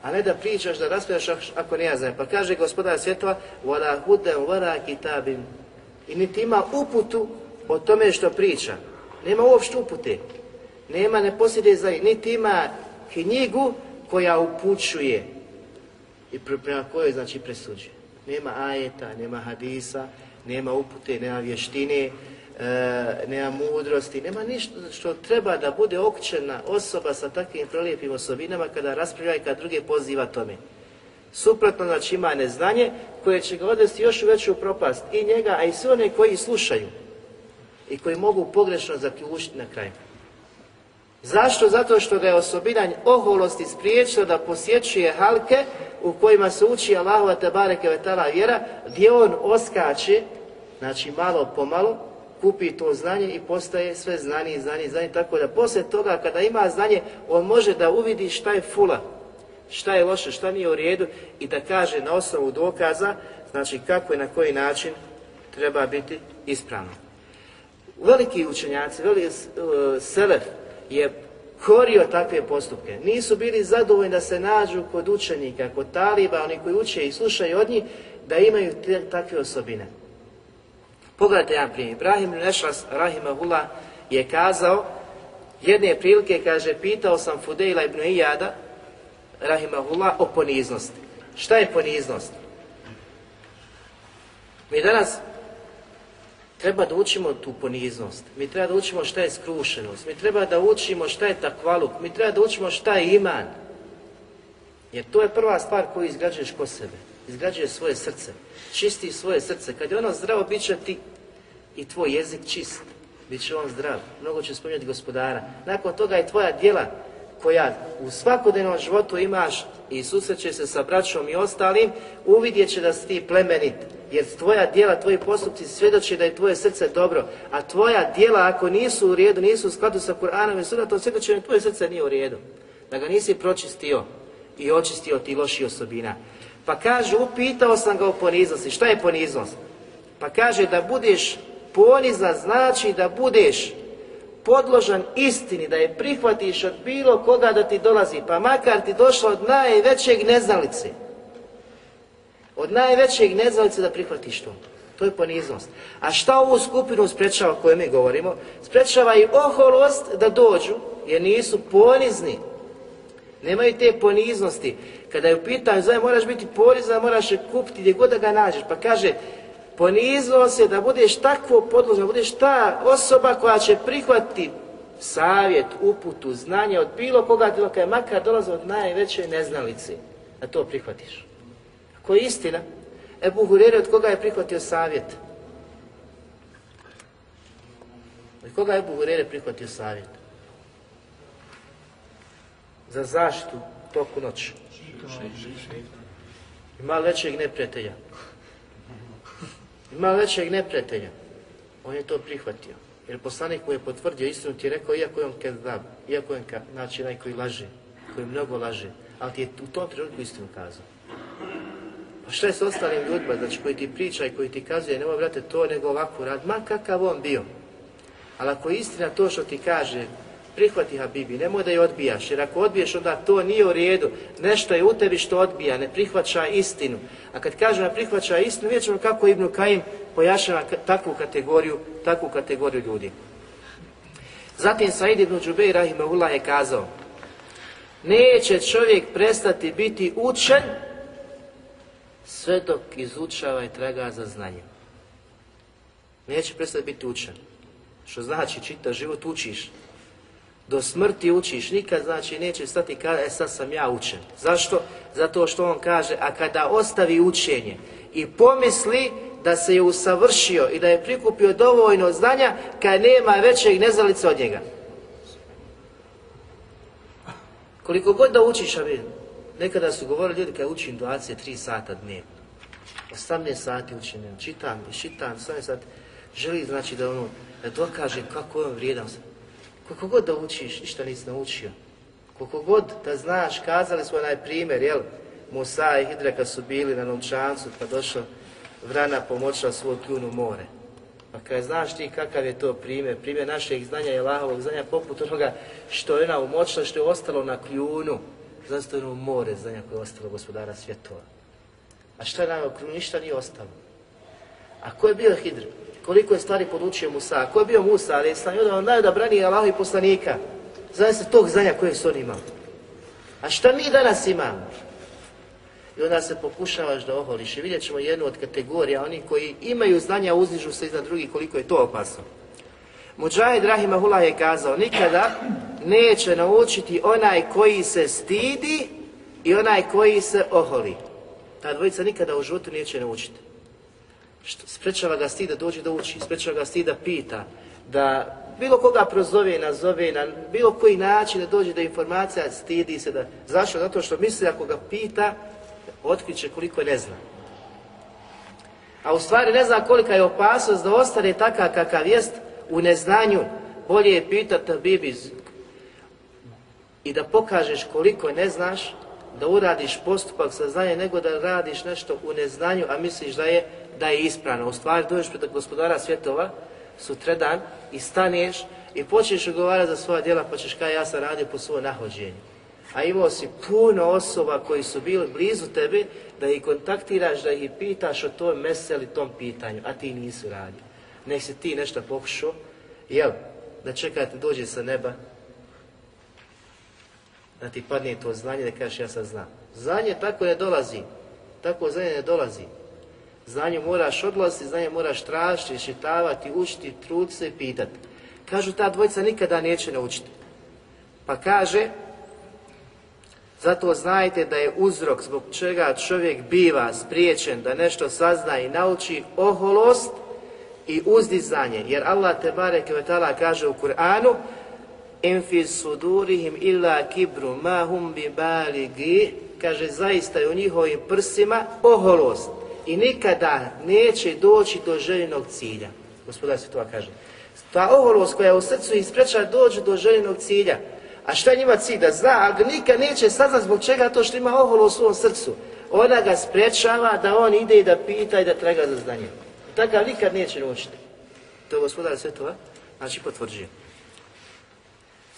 a ne da pričaš, da raspravljaš ako ne ja znam. Pa kaže gospodar svjetova, vada hudem, vada kitabim. I niti ima uputu o tome što priča. Nema uopšte upute. Nema, ne za niti ima knjigu koja upućuje i prema kojoj znači presuđuje. Nema ajeta, nema hadisa, nema upute, nema vještine, E, nema mudrosti, nema ništa što treba da bude općena osoba sa takvim prelijepim osobinama kada raspravlja i kada druge poziva tome. Suprotno znači ima neznanje koje će ga odvesti još u veću propast i njega, a i sve one koji slušaju i koji mogu pogrešno zaključiti na kraju. Zašto? Zato što ga je osobina oholosti spriječila da posjećuje halke u kojima se uči Allahova te bareke vetala vjera, gdje on oskače, znači malo pomalo, kupi to znanje i postaje sve znanje i znanje i znanje, tako da poslije toga kada ima znanje, on može da uvidi šta je fula, šta je loše, šta nije u redu i da kaže na osnovu dokaza, znači kako i na koji način treba biti ispravno. Veliki učenjaci, veliki e, selef je korio takve postupke. Nisu bili zadovoljni da se nađu kod učenika, kod taliba, oni koji uče i slušaju od njih, da imaju takve osobine. Pogledajte jedan primjer. Ibrahim Nešas Rahimahullah je kazao, jedne prilike, kaže, pitao sam Fudejla ibn Ijada, Rahimahullah, o poniznosti. Šta je poniznost? Mi danas treba da učimo tu poniznost, mi treba da učimo šta je skrušenost, mi treba da učimo šta je takvaluk, mi treba da učimo šta je iman. Jer to je prva stvar koju izgrađuješ ko sebe, izgrađuješ svoje srce čisti svoje srce. Kad je ono zdravo, bit će ti i tvoj jezik čist. Biće on zdrav. Mnogo će spominjati gospodara. Nakon toga je tvoja djela koja u svakodnevnom životu imaš i susreće se sa braćom i ostalim, uvidjet će da si ti plemenit. Jer tvoja djela, tvoji postupci svjedoče da je tvoje srce dobro. A tvoja djela ako nisu u redu, nisu u skladu sa Kur'anom i sunatom, svjedoče da tvoje srce nije u redu. Da ga nisi pročistio i očistio ti loši osobina. Pa kaže, upitao sam ga o poniznosti. Šta je poniznost? Pa kaže da budeš ponizan znači da budeš podložan istini, da je prihvatiš od bilo koga da ti dolazi, pa makar ti došla od najvećeg neznalice. Od najvećeg neznalice da prihvatiš to. To je poniznost. A šta ovu skupinu sprečava o kojoj mi govorimo? Sprečava i oholost da dođu, jer nisu ponizni Nemaju te poniznosti. Kada je u pitanju, zove, moraš biti ponizan, moraš je kupiti gdje god da ga nađeš. Pa kaže, ponizno se da budeš takvo podložno, da budeš ta osoba koja će prihvatiti savjet, uputu, znanje od bilo koga, bilo je makar dolaze od najveće neznalice. Da to prihvatiš. Ako je istina, Ebu Hurere od koga je prihvatio savjet? Od koga je Ebu Hurere prihvatio savjet? za zaštitu toku noći. Ima većeg neprijatelja. Ima većeg neprijatelja. On je to prihvatio. Jer poslanik mu je potvrdio istinu ti je rekao iako je on kezab, iako je on znači onaj koji laže, koji mnogo laže, ali ti je u tom trenutku istinu kazao. Pa šta je s ostalim ljudima, znači koji ti priča i koji ti kazuje, nemoj brate to nego ovako rad, ma kakav on bio. Ali ako je istina to što ti kaže, Prihvati Habibi, nemoj da je odbijaš, jer ako odbiješ onda to nije u redu. Nešto je u tebi što odbija, ne prihvaća istinu. A kad kaže ne prihvaća istinu, vidjet ćemo kako Ibnu Kajim pojašava takvu kategoriju, takvu kategoriju ljudi. Zatim Said ibn Đubej Rahimahullah je kazao Neće čovjek prestati biti učen sve dok izučava i traga za znanjem. Neće prestati biti učen. Što znači čita život učiš. Do smrti učiš nikad, znači neće stati kada, e sad sam ja učen. Zašto? Zato što on kaže, a kada ostavi učenje i pomisli da se je usavršio i da je prikupio dovoljno znanja, kad nema većeg nezalica od njega. Koliko god da učiš, a nekada su govorili ljudi kad učim 23 sata dnevno, 18 sati učim, čitam, čitam, 18 sati, želi znači da ono, da dokaže kako je on vrijedan, koliko god da učiš, ništa nisi naučio. Koliko god da znaš, kazali smo onaj primjer, jel? Musa i Hidreka su bili na novčancu, pa došla vrana pomoćna svog kljun u more. Pa kada znaš ti kakav je to primjer, primjer našeg znanja i Allahovog znanja, poput onoga što je ona umočila, što je ostalo na kljunu, zato je ono more znanja koje je ostalo gospodara svjetova. A što je nama kljunu? Ništa nije ostalo. A ko je bio Hidr? koliko je stvari podučio Musa. Ko je bio Musa, ali sam jedan da najodabranijih Allaha i poslanika. Znači se tog znanja kojeg su oni imali. A šta mi danas imamo? I onda se pokušavaš da oholiš. I vidjet ćemo jednu od kategorija, oni koji imaju znanja, uznižu se iznad drugih, koliko je to opasno. Mujahid Rahimahullah je kazao, nikada neće naučiti onaj koji se stidi i onaj koji se oholi. Ta dvojica nikada u životu neće naučiti. Što, sprečava ga stid da dođe da uči, sprečava ga stid da pita, da bilo koga prozove, nazove, na bilo koji način da dođe da informacija, stidi se da... Zašto? Zato što misli ako ga pita, otkriće koliko ne zna. A u stvari ne zna kolika je opasnost da ostane takav kakav jest u neznanju. Bolje je pitati bibi i da pokažeš koliko ne znaš, da uradiš postupak saznanja nego da radiš nešto u neznanju, a misliš da je da je ispravna. U stvari dođeš pred gospodara svjetova sutredan i staneš i počneš ugovarati za svoja djela pa ćeš kaj ja sam radio po svojom nahođenju. A imao si puno osoba koji su bili blizu tebi da ih kontaktiraš, da ih pitaš o toj meseli, tom pitanju, a ti nisu radio. Nek si ti nešto pokušao, jel, da čekate dođe sa neba, da ti padne to znanje, da kažeš ja sam znam. Znanje tako ne dolazi, tako znanje ne dolazi. Znanje moraš odlaziti, znanje moraš tražiti, šitavati, učiti, truditi se pitati. Kažu, ta dvojica nikada neće naučiti. Pa kaže, zato znajte da je uzrok zbog čega čovjek biva spriječen da nešto sazna i nauči oholost i uzdizanje. Jer Allah te bare vetala kaže u Kur'anu fi sudurihim illa kibru ma hum bi kaže zaista je u njihovim prsima oholost i nikada neće doći do željenog cilja. Gospodar se to kaže. Ta oholost koja je u srcu ispreča doći do željenog cilja. A šta njima cilj? Da zna, a nikad neće saznat zbog čega to što ima oholost u svom srcu. Ona ga sprečava da on ide i da pita i da traga za znanje. Takav nikad neće naučiti. To je gospodar sve to, znači potvrđuje.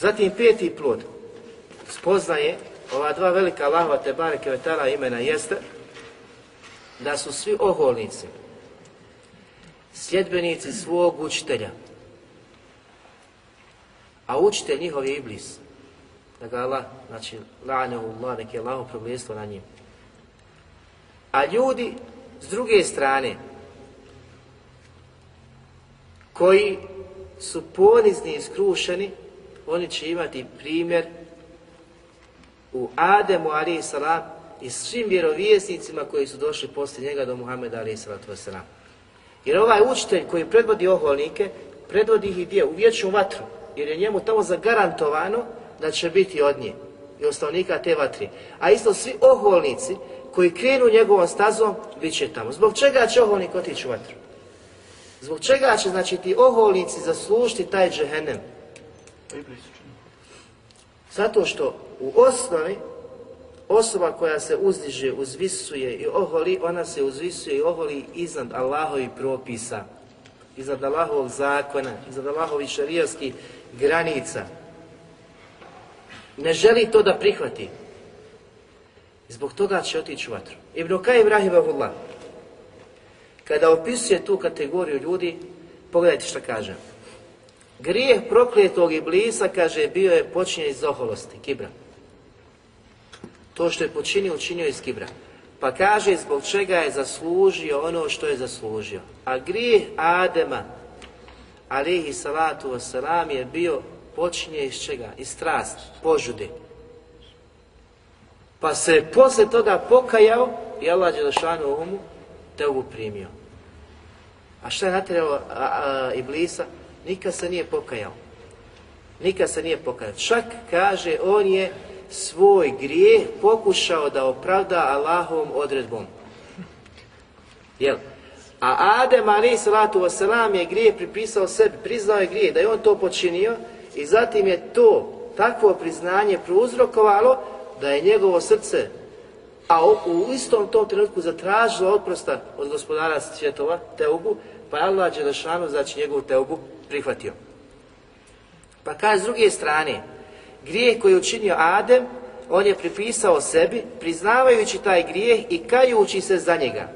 Zatim peti plod spoznaje ova dva velika lahva Tebare Kvetala imena jeste da su svi oholnici, sljedbenici svog učitelja, a učitelj njihov je Iblis, da ga Allah, znači, u je Allah progledstvo na njim. A ljudi, s druge strane, koji su ponizni i skrušeni, oni će imati primjer u Ademu, ali i i svim vjerovjesnicima koji su došli poslije njega do Muhammeda alaih sallatu wasalam. Jer ovaj učitelj koji predvodi oholnike, predvodi ih i gdje? U vječnu vatru, jer je njemu tamo zagarantovano da će biti od nje i osnovnika te vatri. A isto svi oholnici koji krenu njegovom stazom, bit će tamo. Zbog čega će oholnik otići u vatru? Zbog čega će, znači, ti oholnici zaslužiti taj džehennem? Zato što u osnovi Osoba koja se uzdiže, uzvisuje i oholi, ona se uzvisuje i oholi iznad Allahovih propisa, iznad Allahovog zakona, iznad Allahovih šarijaskih granica. Ne želi to da prihvati. Zbog toga će otići u vatru. Ibn Ibrahim, Avullah, kada opisuje tu kategoriju ljudi, pogledajte što kaže. Grijeh prokletog iblisa, blisa, kaže, bio je počinjen iz oholosti, kibra. To što je počinio, učinio iz kibra. Pa kaže zbog čega je zaslužio ono što je zaslužio. A grih Adema, alihi salatu wasalam, je bio počinje iz čega? Iz strast, požude. Pa se poslije toga pokajao i Allah Đelešanu umu te ovu primio. A šta je i Iblisa? Nikad se nije pokajao. Nikad se nije pokajao. Čak kaže, on je svoj grijeh pokušao da opravda Allahovom odredbom. Jel? A Adem ali salatu vasalam je grijeh pripisao sebi, priznao je grijeh da je on to počinio i zatim je to takvo priznanje prouzrokovalo da je njegovo srce a u istom tom trenutku zatražilo oprosta od gospodara svjetova Teugu, pa je Allah Đelešanu znači njegovu Teugu, prihvatio. Pa kaže s druge strane, Grijeh koji je učinio Adem, on je pripisao sebi, priznavajući taj grijeh i kajući se za njega.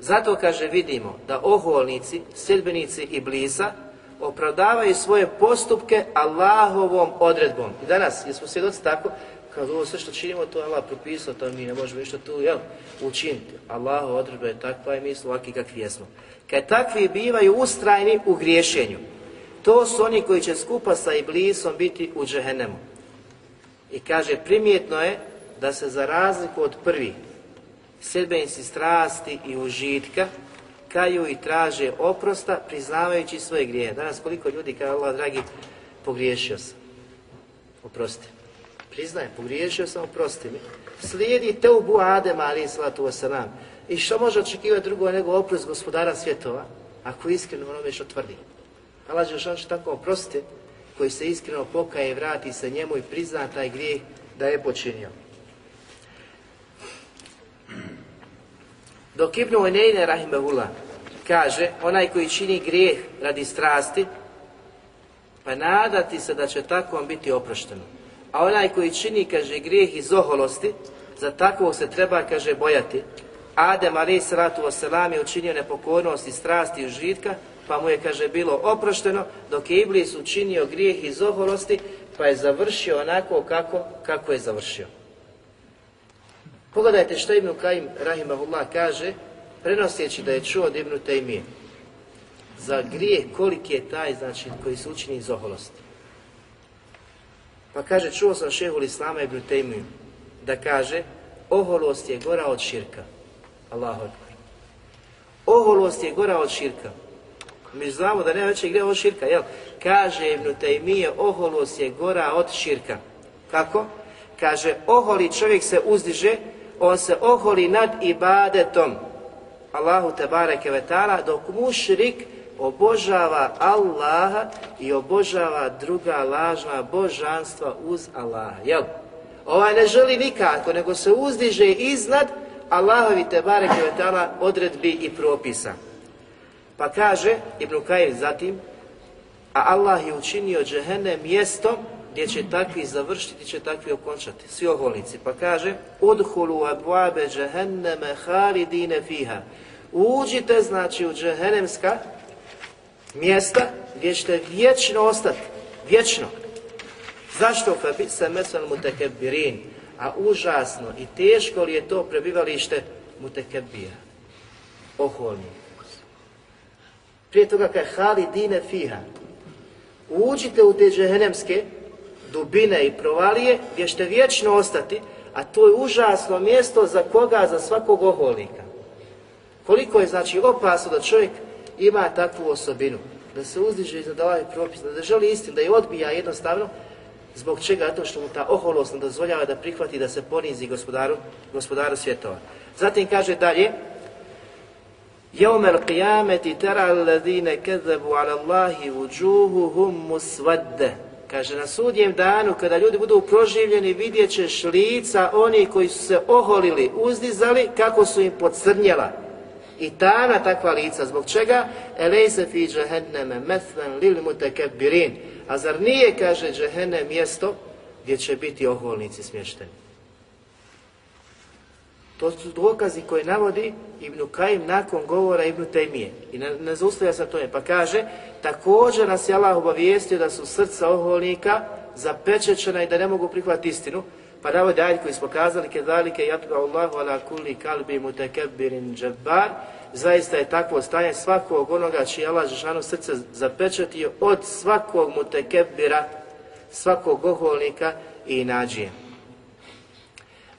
Zato, kaže, vidimo da oholnici, sredbenici i blisa opravdavaju svoje postupke Allahovom odredbom. I danas, jesmo svjedoci tako, kad ovo sve što činimo, to je Allah propisao, to mi ne možemo ništa tu jel, učiniti. Allahova odredba je takva i mi smo ovakvi kakvi jesmo. Kad takvi bivaju ustrajni u griješenju, to su oni koji će skupa sa Iblisom biti u džehennemu. I kaže, primjetno je da se za razliku od prvi si strasti i užitka kaju i traže oprosta priznavajući svoje grije. Danas koliko ljudi kaže, dragi, pogriješio sam. Oprosti. Priznajem, pogriješio sam, oprosti mi. Slijedi te u Adema, ali salatu wasalam. I što može očekivati drugo nego oprost gospodara svjetova, ako iskreno ono što tvrdi. Allah on će tako oprostiti koji se iskreno pokaje i vrati sa njemu i prizna taj grijeh da je počinio. Dok Ibn Unejne Rahimahullah kaže, onaj koji čini grijeh radi strasti, pa nadati se da će takvom biti oprošteno. A onaj koji čini, kaže, grijeh iz oholosti, za takvog se treba, kaže, bojati. Adem, ali salatu selam je učinio nepokornost i strasti i užitka, pa mu je, kaže, bilo oprošteno, dok je Iblis učinio grijeh iz oholosti, pa je završio onako kako, kako je završio. Pogledajte što Ibn Kajim Rahimahullah kaže, prenoseći da je čuo od Ibn Tejmije. Za grijeh koliki je taj, znači, koji se učini iz oholosti. Pa kaže, čuo sam šehu Islama Ibn Tejmiju, da kaže, oholost je gora od širka. Allahu Akbar. Oholost je gora od širka. Mi znamo da nema većeg je od širka, jel? Kaže Ibn Tejmije, oholost je gora od širka. Kako? Kaže, oholi čovjek se uzdiže, on se oholi nad ibadetom. Allahu te bareke vetala, dok mušrik obožava Allaha i obožava druga lažna božanstva uz Allaha, jel? Ovaj ne želi nikako, nego se uzdiže iznad Allahovi te bareke vetala odredbi i propisa. Pa kaže Ibn Kajir zatim, a Allah je učinio džehene mjesto gdje će takvi završiti, će takvi okončati, svi oholici. Pa kaže, odhulu abuabe džehenneme halidine fiha. Uđite, znači, u džehennemska mjesta gdje ćete vječno ostati, vječno. Zašto? bi se mesel A užasno i teško li je to prebivalište mutekebija, oholni. Prije toga kaj dine fiha. Uđite u te džehennemske dubine i provalije gdje ćete vječno ostati, a to je užasno mjesto za koga? Za svakog oholnika. Koliko je znači opasno da čovjek ima takvu osobinu, da se uzdiže iznad ovaj propis, da želi istinu, da je odbija jednostavno, zbog čega? to što mu ta oholost ne dozvoljava da prihvati da se ponizi gospodaru, gospodaru svjetova. Zatim kaže dalje, يوم القيامة ترى الذين كذبوا على Allahi وجوههم مسودة Kaže, na sudnjem danu, kada ljudi budu proživljeni, vidjet ćeš lica oni koji su se oholili, uzdizali, kako su im pocrnjela. I tana takva lica, zbog čega? Elejse fi džehenneme methen lil mutekebirin. A zar nije, kaže, džehennem mjesto gdje će biti oholnici smješteni? To su dokazi koje navodi Ibn Kajim nakon govora Ibn Tejmije. I ne, ne zaustavlja se tome. Pa kaže, također nas je Allah obavijestio da su srca oholnika zapečećena i da ne mogu prihvatiti istinu. Pa navodi ajde, koji smo kazali, dalike jatba Allahu ala kulli kalbi mutakabbirin džabbar. Zaista je takvo stanje svakog onoga čiji Allah Žešanu srce zapečetio od svakog mutekebira, svakog oholnika i nađije.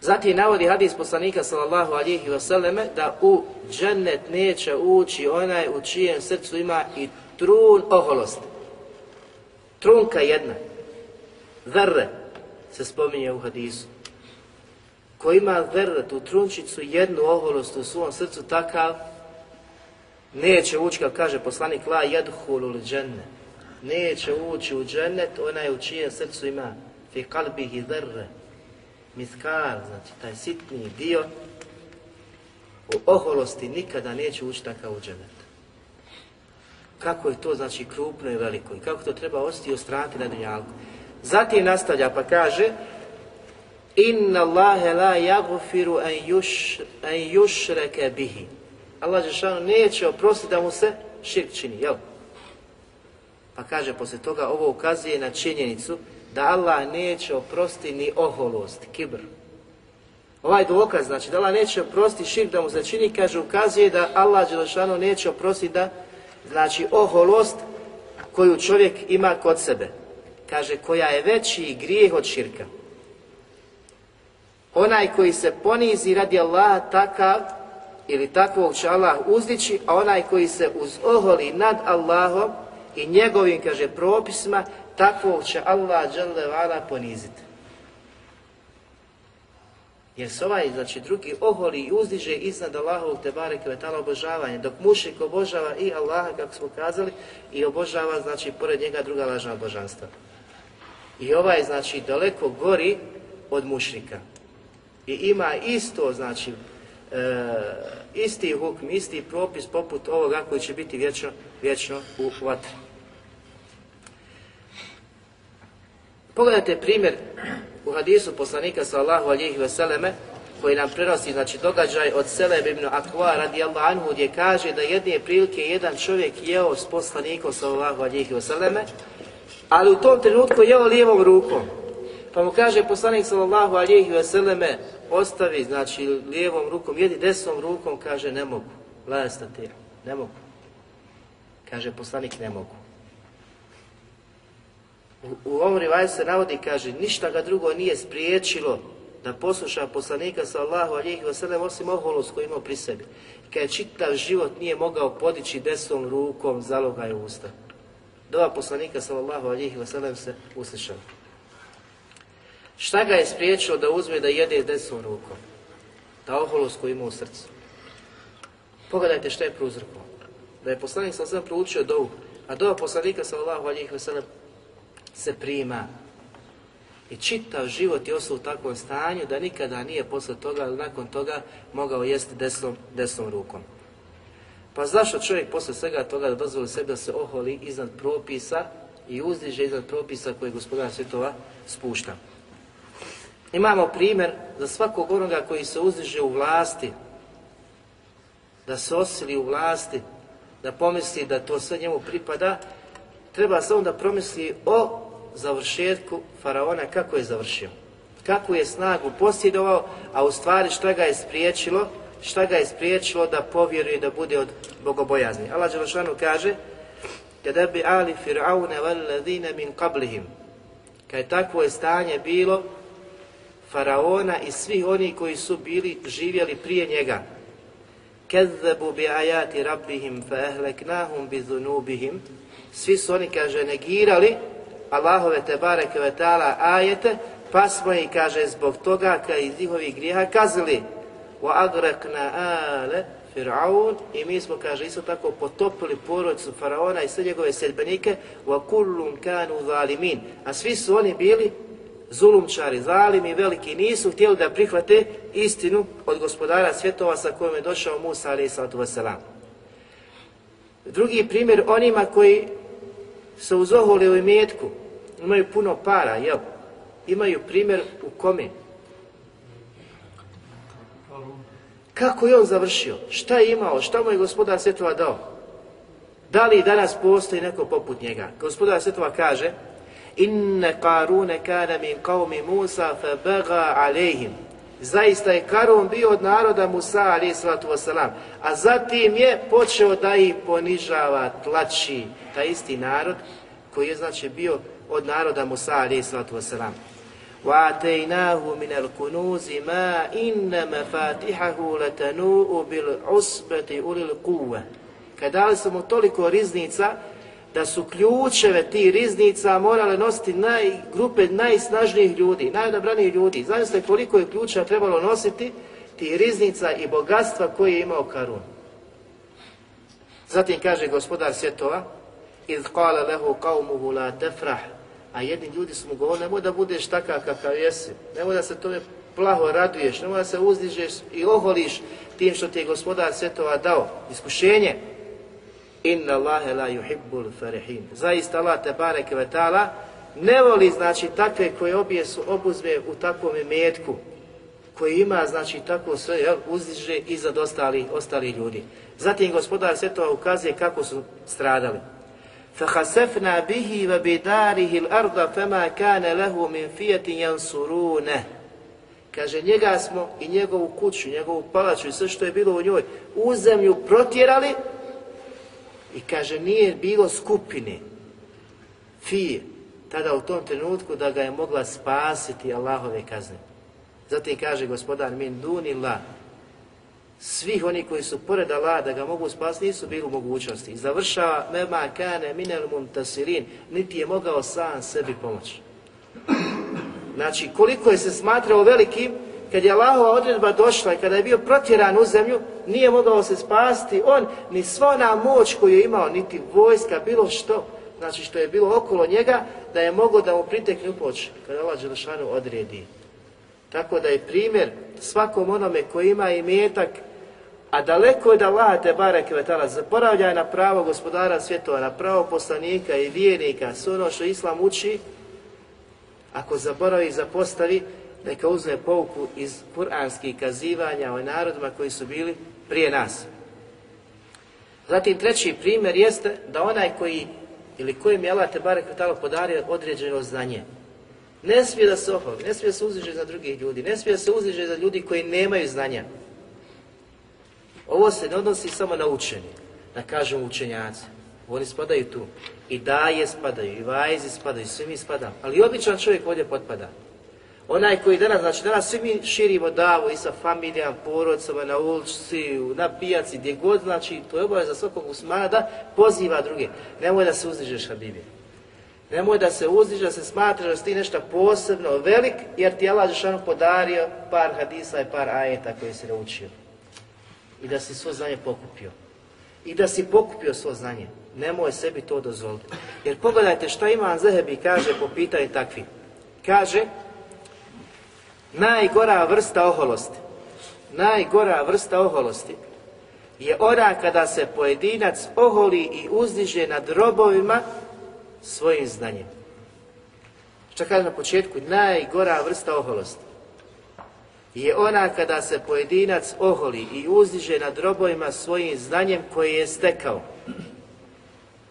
Zatim navodi hadis poslanika sallallahu alihi vseleme da u džennet neće ući onaj u čijem srcu ima i trun oholosti. Trunka jedna, zrre, se spominje u hadisu. Ko ima zrre, tu trunčicu, jednu oholost u svom srcu, takav neće ući, kao kaže poslanik, la jedhulul džennet. Neće ući u džennet onaj u čijem srcu ima fi kalbihi vrre miskal, znači taj sitni dio, u oholosti nikada neće ući takav u Kako je to znači krupno i veliko i kako to treba ostati u strati na dunjalku. Zatim nastavlja pa kaže Inna Allahe la jagufiru en, yush, en bihi. Allah Žešanu neće oprostiti da mu se širk čini, jel? Pa kaže, poslije toga ovo ukazuje na činjenicu da Allah neće oprosti ni oholost, kibr. Ovaj dokaz, znači da Allah neće oprosti širk da mu začini, kaže, ukazuje da Allah Đelešanu neće oprosti da, znači, oholost koju čovjek ima kod sebe. Kaže, koja je veći grijeh od širka. Onaj koji se ponizi radi Allaha takav ili takvog će Allah uzdići, a onaj koji se uzoholi nad Allahom i njegovim, kaže, propisima, takvog će Allah dželevala poniziti. Jer se ovaj, znači drugi oholi i uzdiže iznad Allahovog te bareke vetala obožavanje, dok mušik obožava i Allaha, kako smo kazali, i obožava, znači, pored njega druga lažna božanstva. I ovaj, znači, daleko gori od mušnika I ima isto, znači, e, isti hukm, isti propis poput ovoga koji će biti vječno, vječno u vatri. Pogledajte primjer u hadisu poslanika sallahu alihi veseleme koji nam prenosi znači, događaj od Seleb ibn Akva radijallahu anhu gdje kaže da jedne prilike jedan čovjek jeo s poslanikom sallahu alihi veseleme ali u tom trenutku jeo lijevom rukom. Pa mu kaže poslanik sallallahu alihi veseleme ostavi znači lijevom rukom, jedi desnom rukom, kaže ne mogu, lajastati, ne mogu. Kaže poslanik ne mogu. U ovom rivaju se navodi, kaže, ništa ga drugo nije spriječilo da posluša poslanika sallahu alijih wasallam osim oholost koju imao pri sebi. Kad je čitav život nije mogao podići desnom rukom zalogaj usta. Dova poslanika sallallahu alijih wasallam se uslišala. Šta ga je spriječilo da uzme da jede desnom rukom? Ta oholost koju ima u srcu. Pogledajte šta je prouzrokovao. Da je poslanik sallallahu proučio dovu, a dova poslanika sallallahu alijih vasallam se prima. I čitav život je ostao u takvom stanju da nikada nije posle toga ili nakon toga mogao jesti desnom, desnom rukom. Pa zašto čovjek posle svega toga da dozvoli sebi da se oholi iznad propisa i uzdiže iznad propisa koje gospodar svjetova spušta? Imamo primjer za svakog onoga koji se uzdiže u vlasti, da se osili u vlasti, da pomisli da to sve njemu pripada treba samo da promisli o završetku faraona, kako je završio. Kako je snagu posjedovao, a u stvari šta ga je spriječilo, šta ga je spriječilo da povjeruje da bude od bogobojazni. Allah dželešanu kaže kada bi ali fir'aune valladine min je takvo je stanje bilo faraona i svih oni koji su bili živjeli prije njega Kezzebu bi ajati rabbihim fa ehleknahum bi zunubihim. Svi su oni, kaže, negirali Allahove te bareke ve ta'ala ajete, pa smo i, kaže, zbog toga ka iz njihovih grijeha kazili. Wa agrekna ale Firaun i mi smo, kaže, isto tako potopili porodicu Faraona i sve njegove sedbenike wa kullum kanu zalimin. A svi su oni bili zulumčari, zalimi, veliki nisu htjeli da prihvate istinu od gospodara svjetova sa kojom je došao Musa a.s. Drugi primjer onima koji se uzoholi u imetku, imaju puno para, jel? Imaju primjer u kome? Kako je on završio? Šta je imao? Šta mu je gospodar svjetova dao? Da li danas postoji neko poput njega? Gospodar svjetova kaže Inne karune kane min mi Musa fe bega alejhim. Zaista je Karun bio od naroda Musa ali svatu wasalam, a zatim je počeo da ih ponižava, tlači, taj isti narod koji je znači bio od naroda Musa ali svatu wasalam. وَعَتَيْنَاهُ مِنَ الْكُنُوزِ مَا إِنَّ مَفَاتِحَهُ لَتَنُوءُ بِالْعُسْبَةِ ulil الْقُوَّةِ Kada li su toliko riznica da su ključeve ti riznica morale nositi naj, grupe najsnažnijih ljudi, najodabranijih ljudi. Zamislite koliko je ključa trebalo nositi ti riznica i bogatstva koje je imao Karun. Zatim kaže gospodar svjetova, iz qala lehu kaumuhu la tefrah, a jedni ljudi su mu govorili, nemoj da budeš takav kakav jesi, nemoj da se tome plaho raduješ, nemoj da se uzdižeš i oholiš tim što ti je gospodar svjetova dao, iskušenje, Inna Allahe la yuhibbul farihin. Zaista Allah te bareke ve ne voli znači takve koje obje su obuzme u takvom imetku koji ima znači tako sve jel, uzdiže za ostali, ostali ljudi. Zatim gospodar sve to ukazuje kako su stradali. فَحَسَفْنَا بِهِ وَبِدَارِهِ الْأَرْضَ فَمَا كَانَ لَهُ مِنْ فِيَةٍ يَنْسُرُونَ Kaže, njega smo i njegovu kuću, njegovu palaču i sve što je bilo u njoj u zemlju protjerali, i kaže, nije bilo skupine fi tada u tom trenutku da ga je mogla spasiti Allahove kazne. Zatim kaže gospodar min dunila svih oni koji su pored Allah da ga mogu spasiti nisu bili u mogućnosti. I završava mema kane minel muntasirin niti je mogao sam sebi pomoći. Znači koliko je se smatrao velikim kad je Allahova odredba došla i kada je bio protjeran u zemlju, nije mogao se spasti on, ni sva ona moć koju je imao, niti vojska, bilo što, znači što je bilo okolo njega, da je mogao da mu pritekne u poč, kada Allah Đelešanu odredi. Tako da je primjer svakom onome koji ima imetak, a daleko je da Allah te barek zaboravlja na pravo gospodara svjetova, na pravo poslanika i vjernika, sve ono što Islam uči, ako zaboravi i zapostavi, neka uzme pouku iz puranskih kazivanja o narodima koji su bili prije nas. Zatim treći primjer jeste da onaj koji ili koji je Allah te barek podario određeno znanje. Ne smije da se ohovi, ne smije da se uzdiže za drugih ljudi, ne smije da se uzdiže za ljudi koji nemaju znanja. Ovo se ne odnosi samo na učenje, da kažem učenjaci. Oni spadaju tu. I daje spadaju, i vajzi spadaju, svi mi spadamo. Ali običan čovjek ovdje potpada. Onaj koji danas, znači danas svi mi širimo davu i sa familijama, porodcama, na ulici, na pijaci, gdje god, znači to je obaveza svakog usmana da poziva druge. Nemoj da se uzdižeš, Habibi. Nemoj da se uzdižeš, da se smatraš da si ti nešto posebno velik, jer ti je Allah Žešanu podario par hadisa i par ajeta koje si naučio. I da si svo znanje pokupio. I da si pokupio svo znanje. Nemoj sebi to dozvoliti. Jer pogledajte šta ima Zehebi kaže po pitanju takvi. Kaže, Najgora vrsta oholosti, najgora vrsta oholosti je ona kada se pojedinac oholi i uzdiže nad robovima svojim znanjem. Što kažem na početku, najgora vrsta oholosti je ona kada se pojedinac oholi i uzdiže nad robovima svojim znanjem koje je stekao.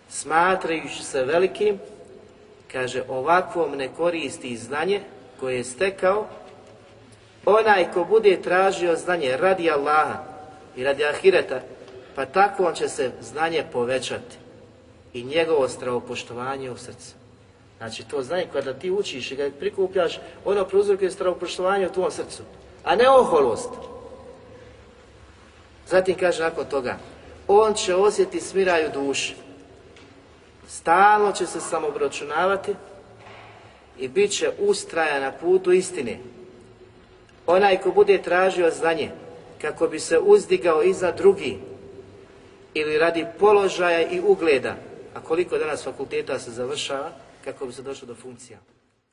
Smatrajući se velikim, kaže, ovakvom ne koristi znanje koje je stekao, Onaj ko bude tražio znanje radi Allaha i radi Ahireta, pa tako on će se znanje povećati i njegovo stravopoštovanje u srcu. Znači to znanje kada ti učiš i kada prikupljaš, ono prouzrokuje stravopoštovanje u tvojom srcu, a ne oholost. Zatim kaže nakon toga, on će osjeti smiraju duši. Stalno će se samobročunavati i bit će ustraja na putu istine. Onaj ko bude tražio znanje kako bi se uzdigao iza drugi ili radi položaja i ugleda, a koliko danas fakulteta se završava kako bi se došlo do funkcija.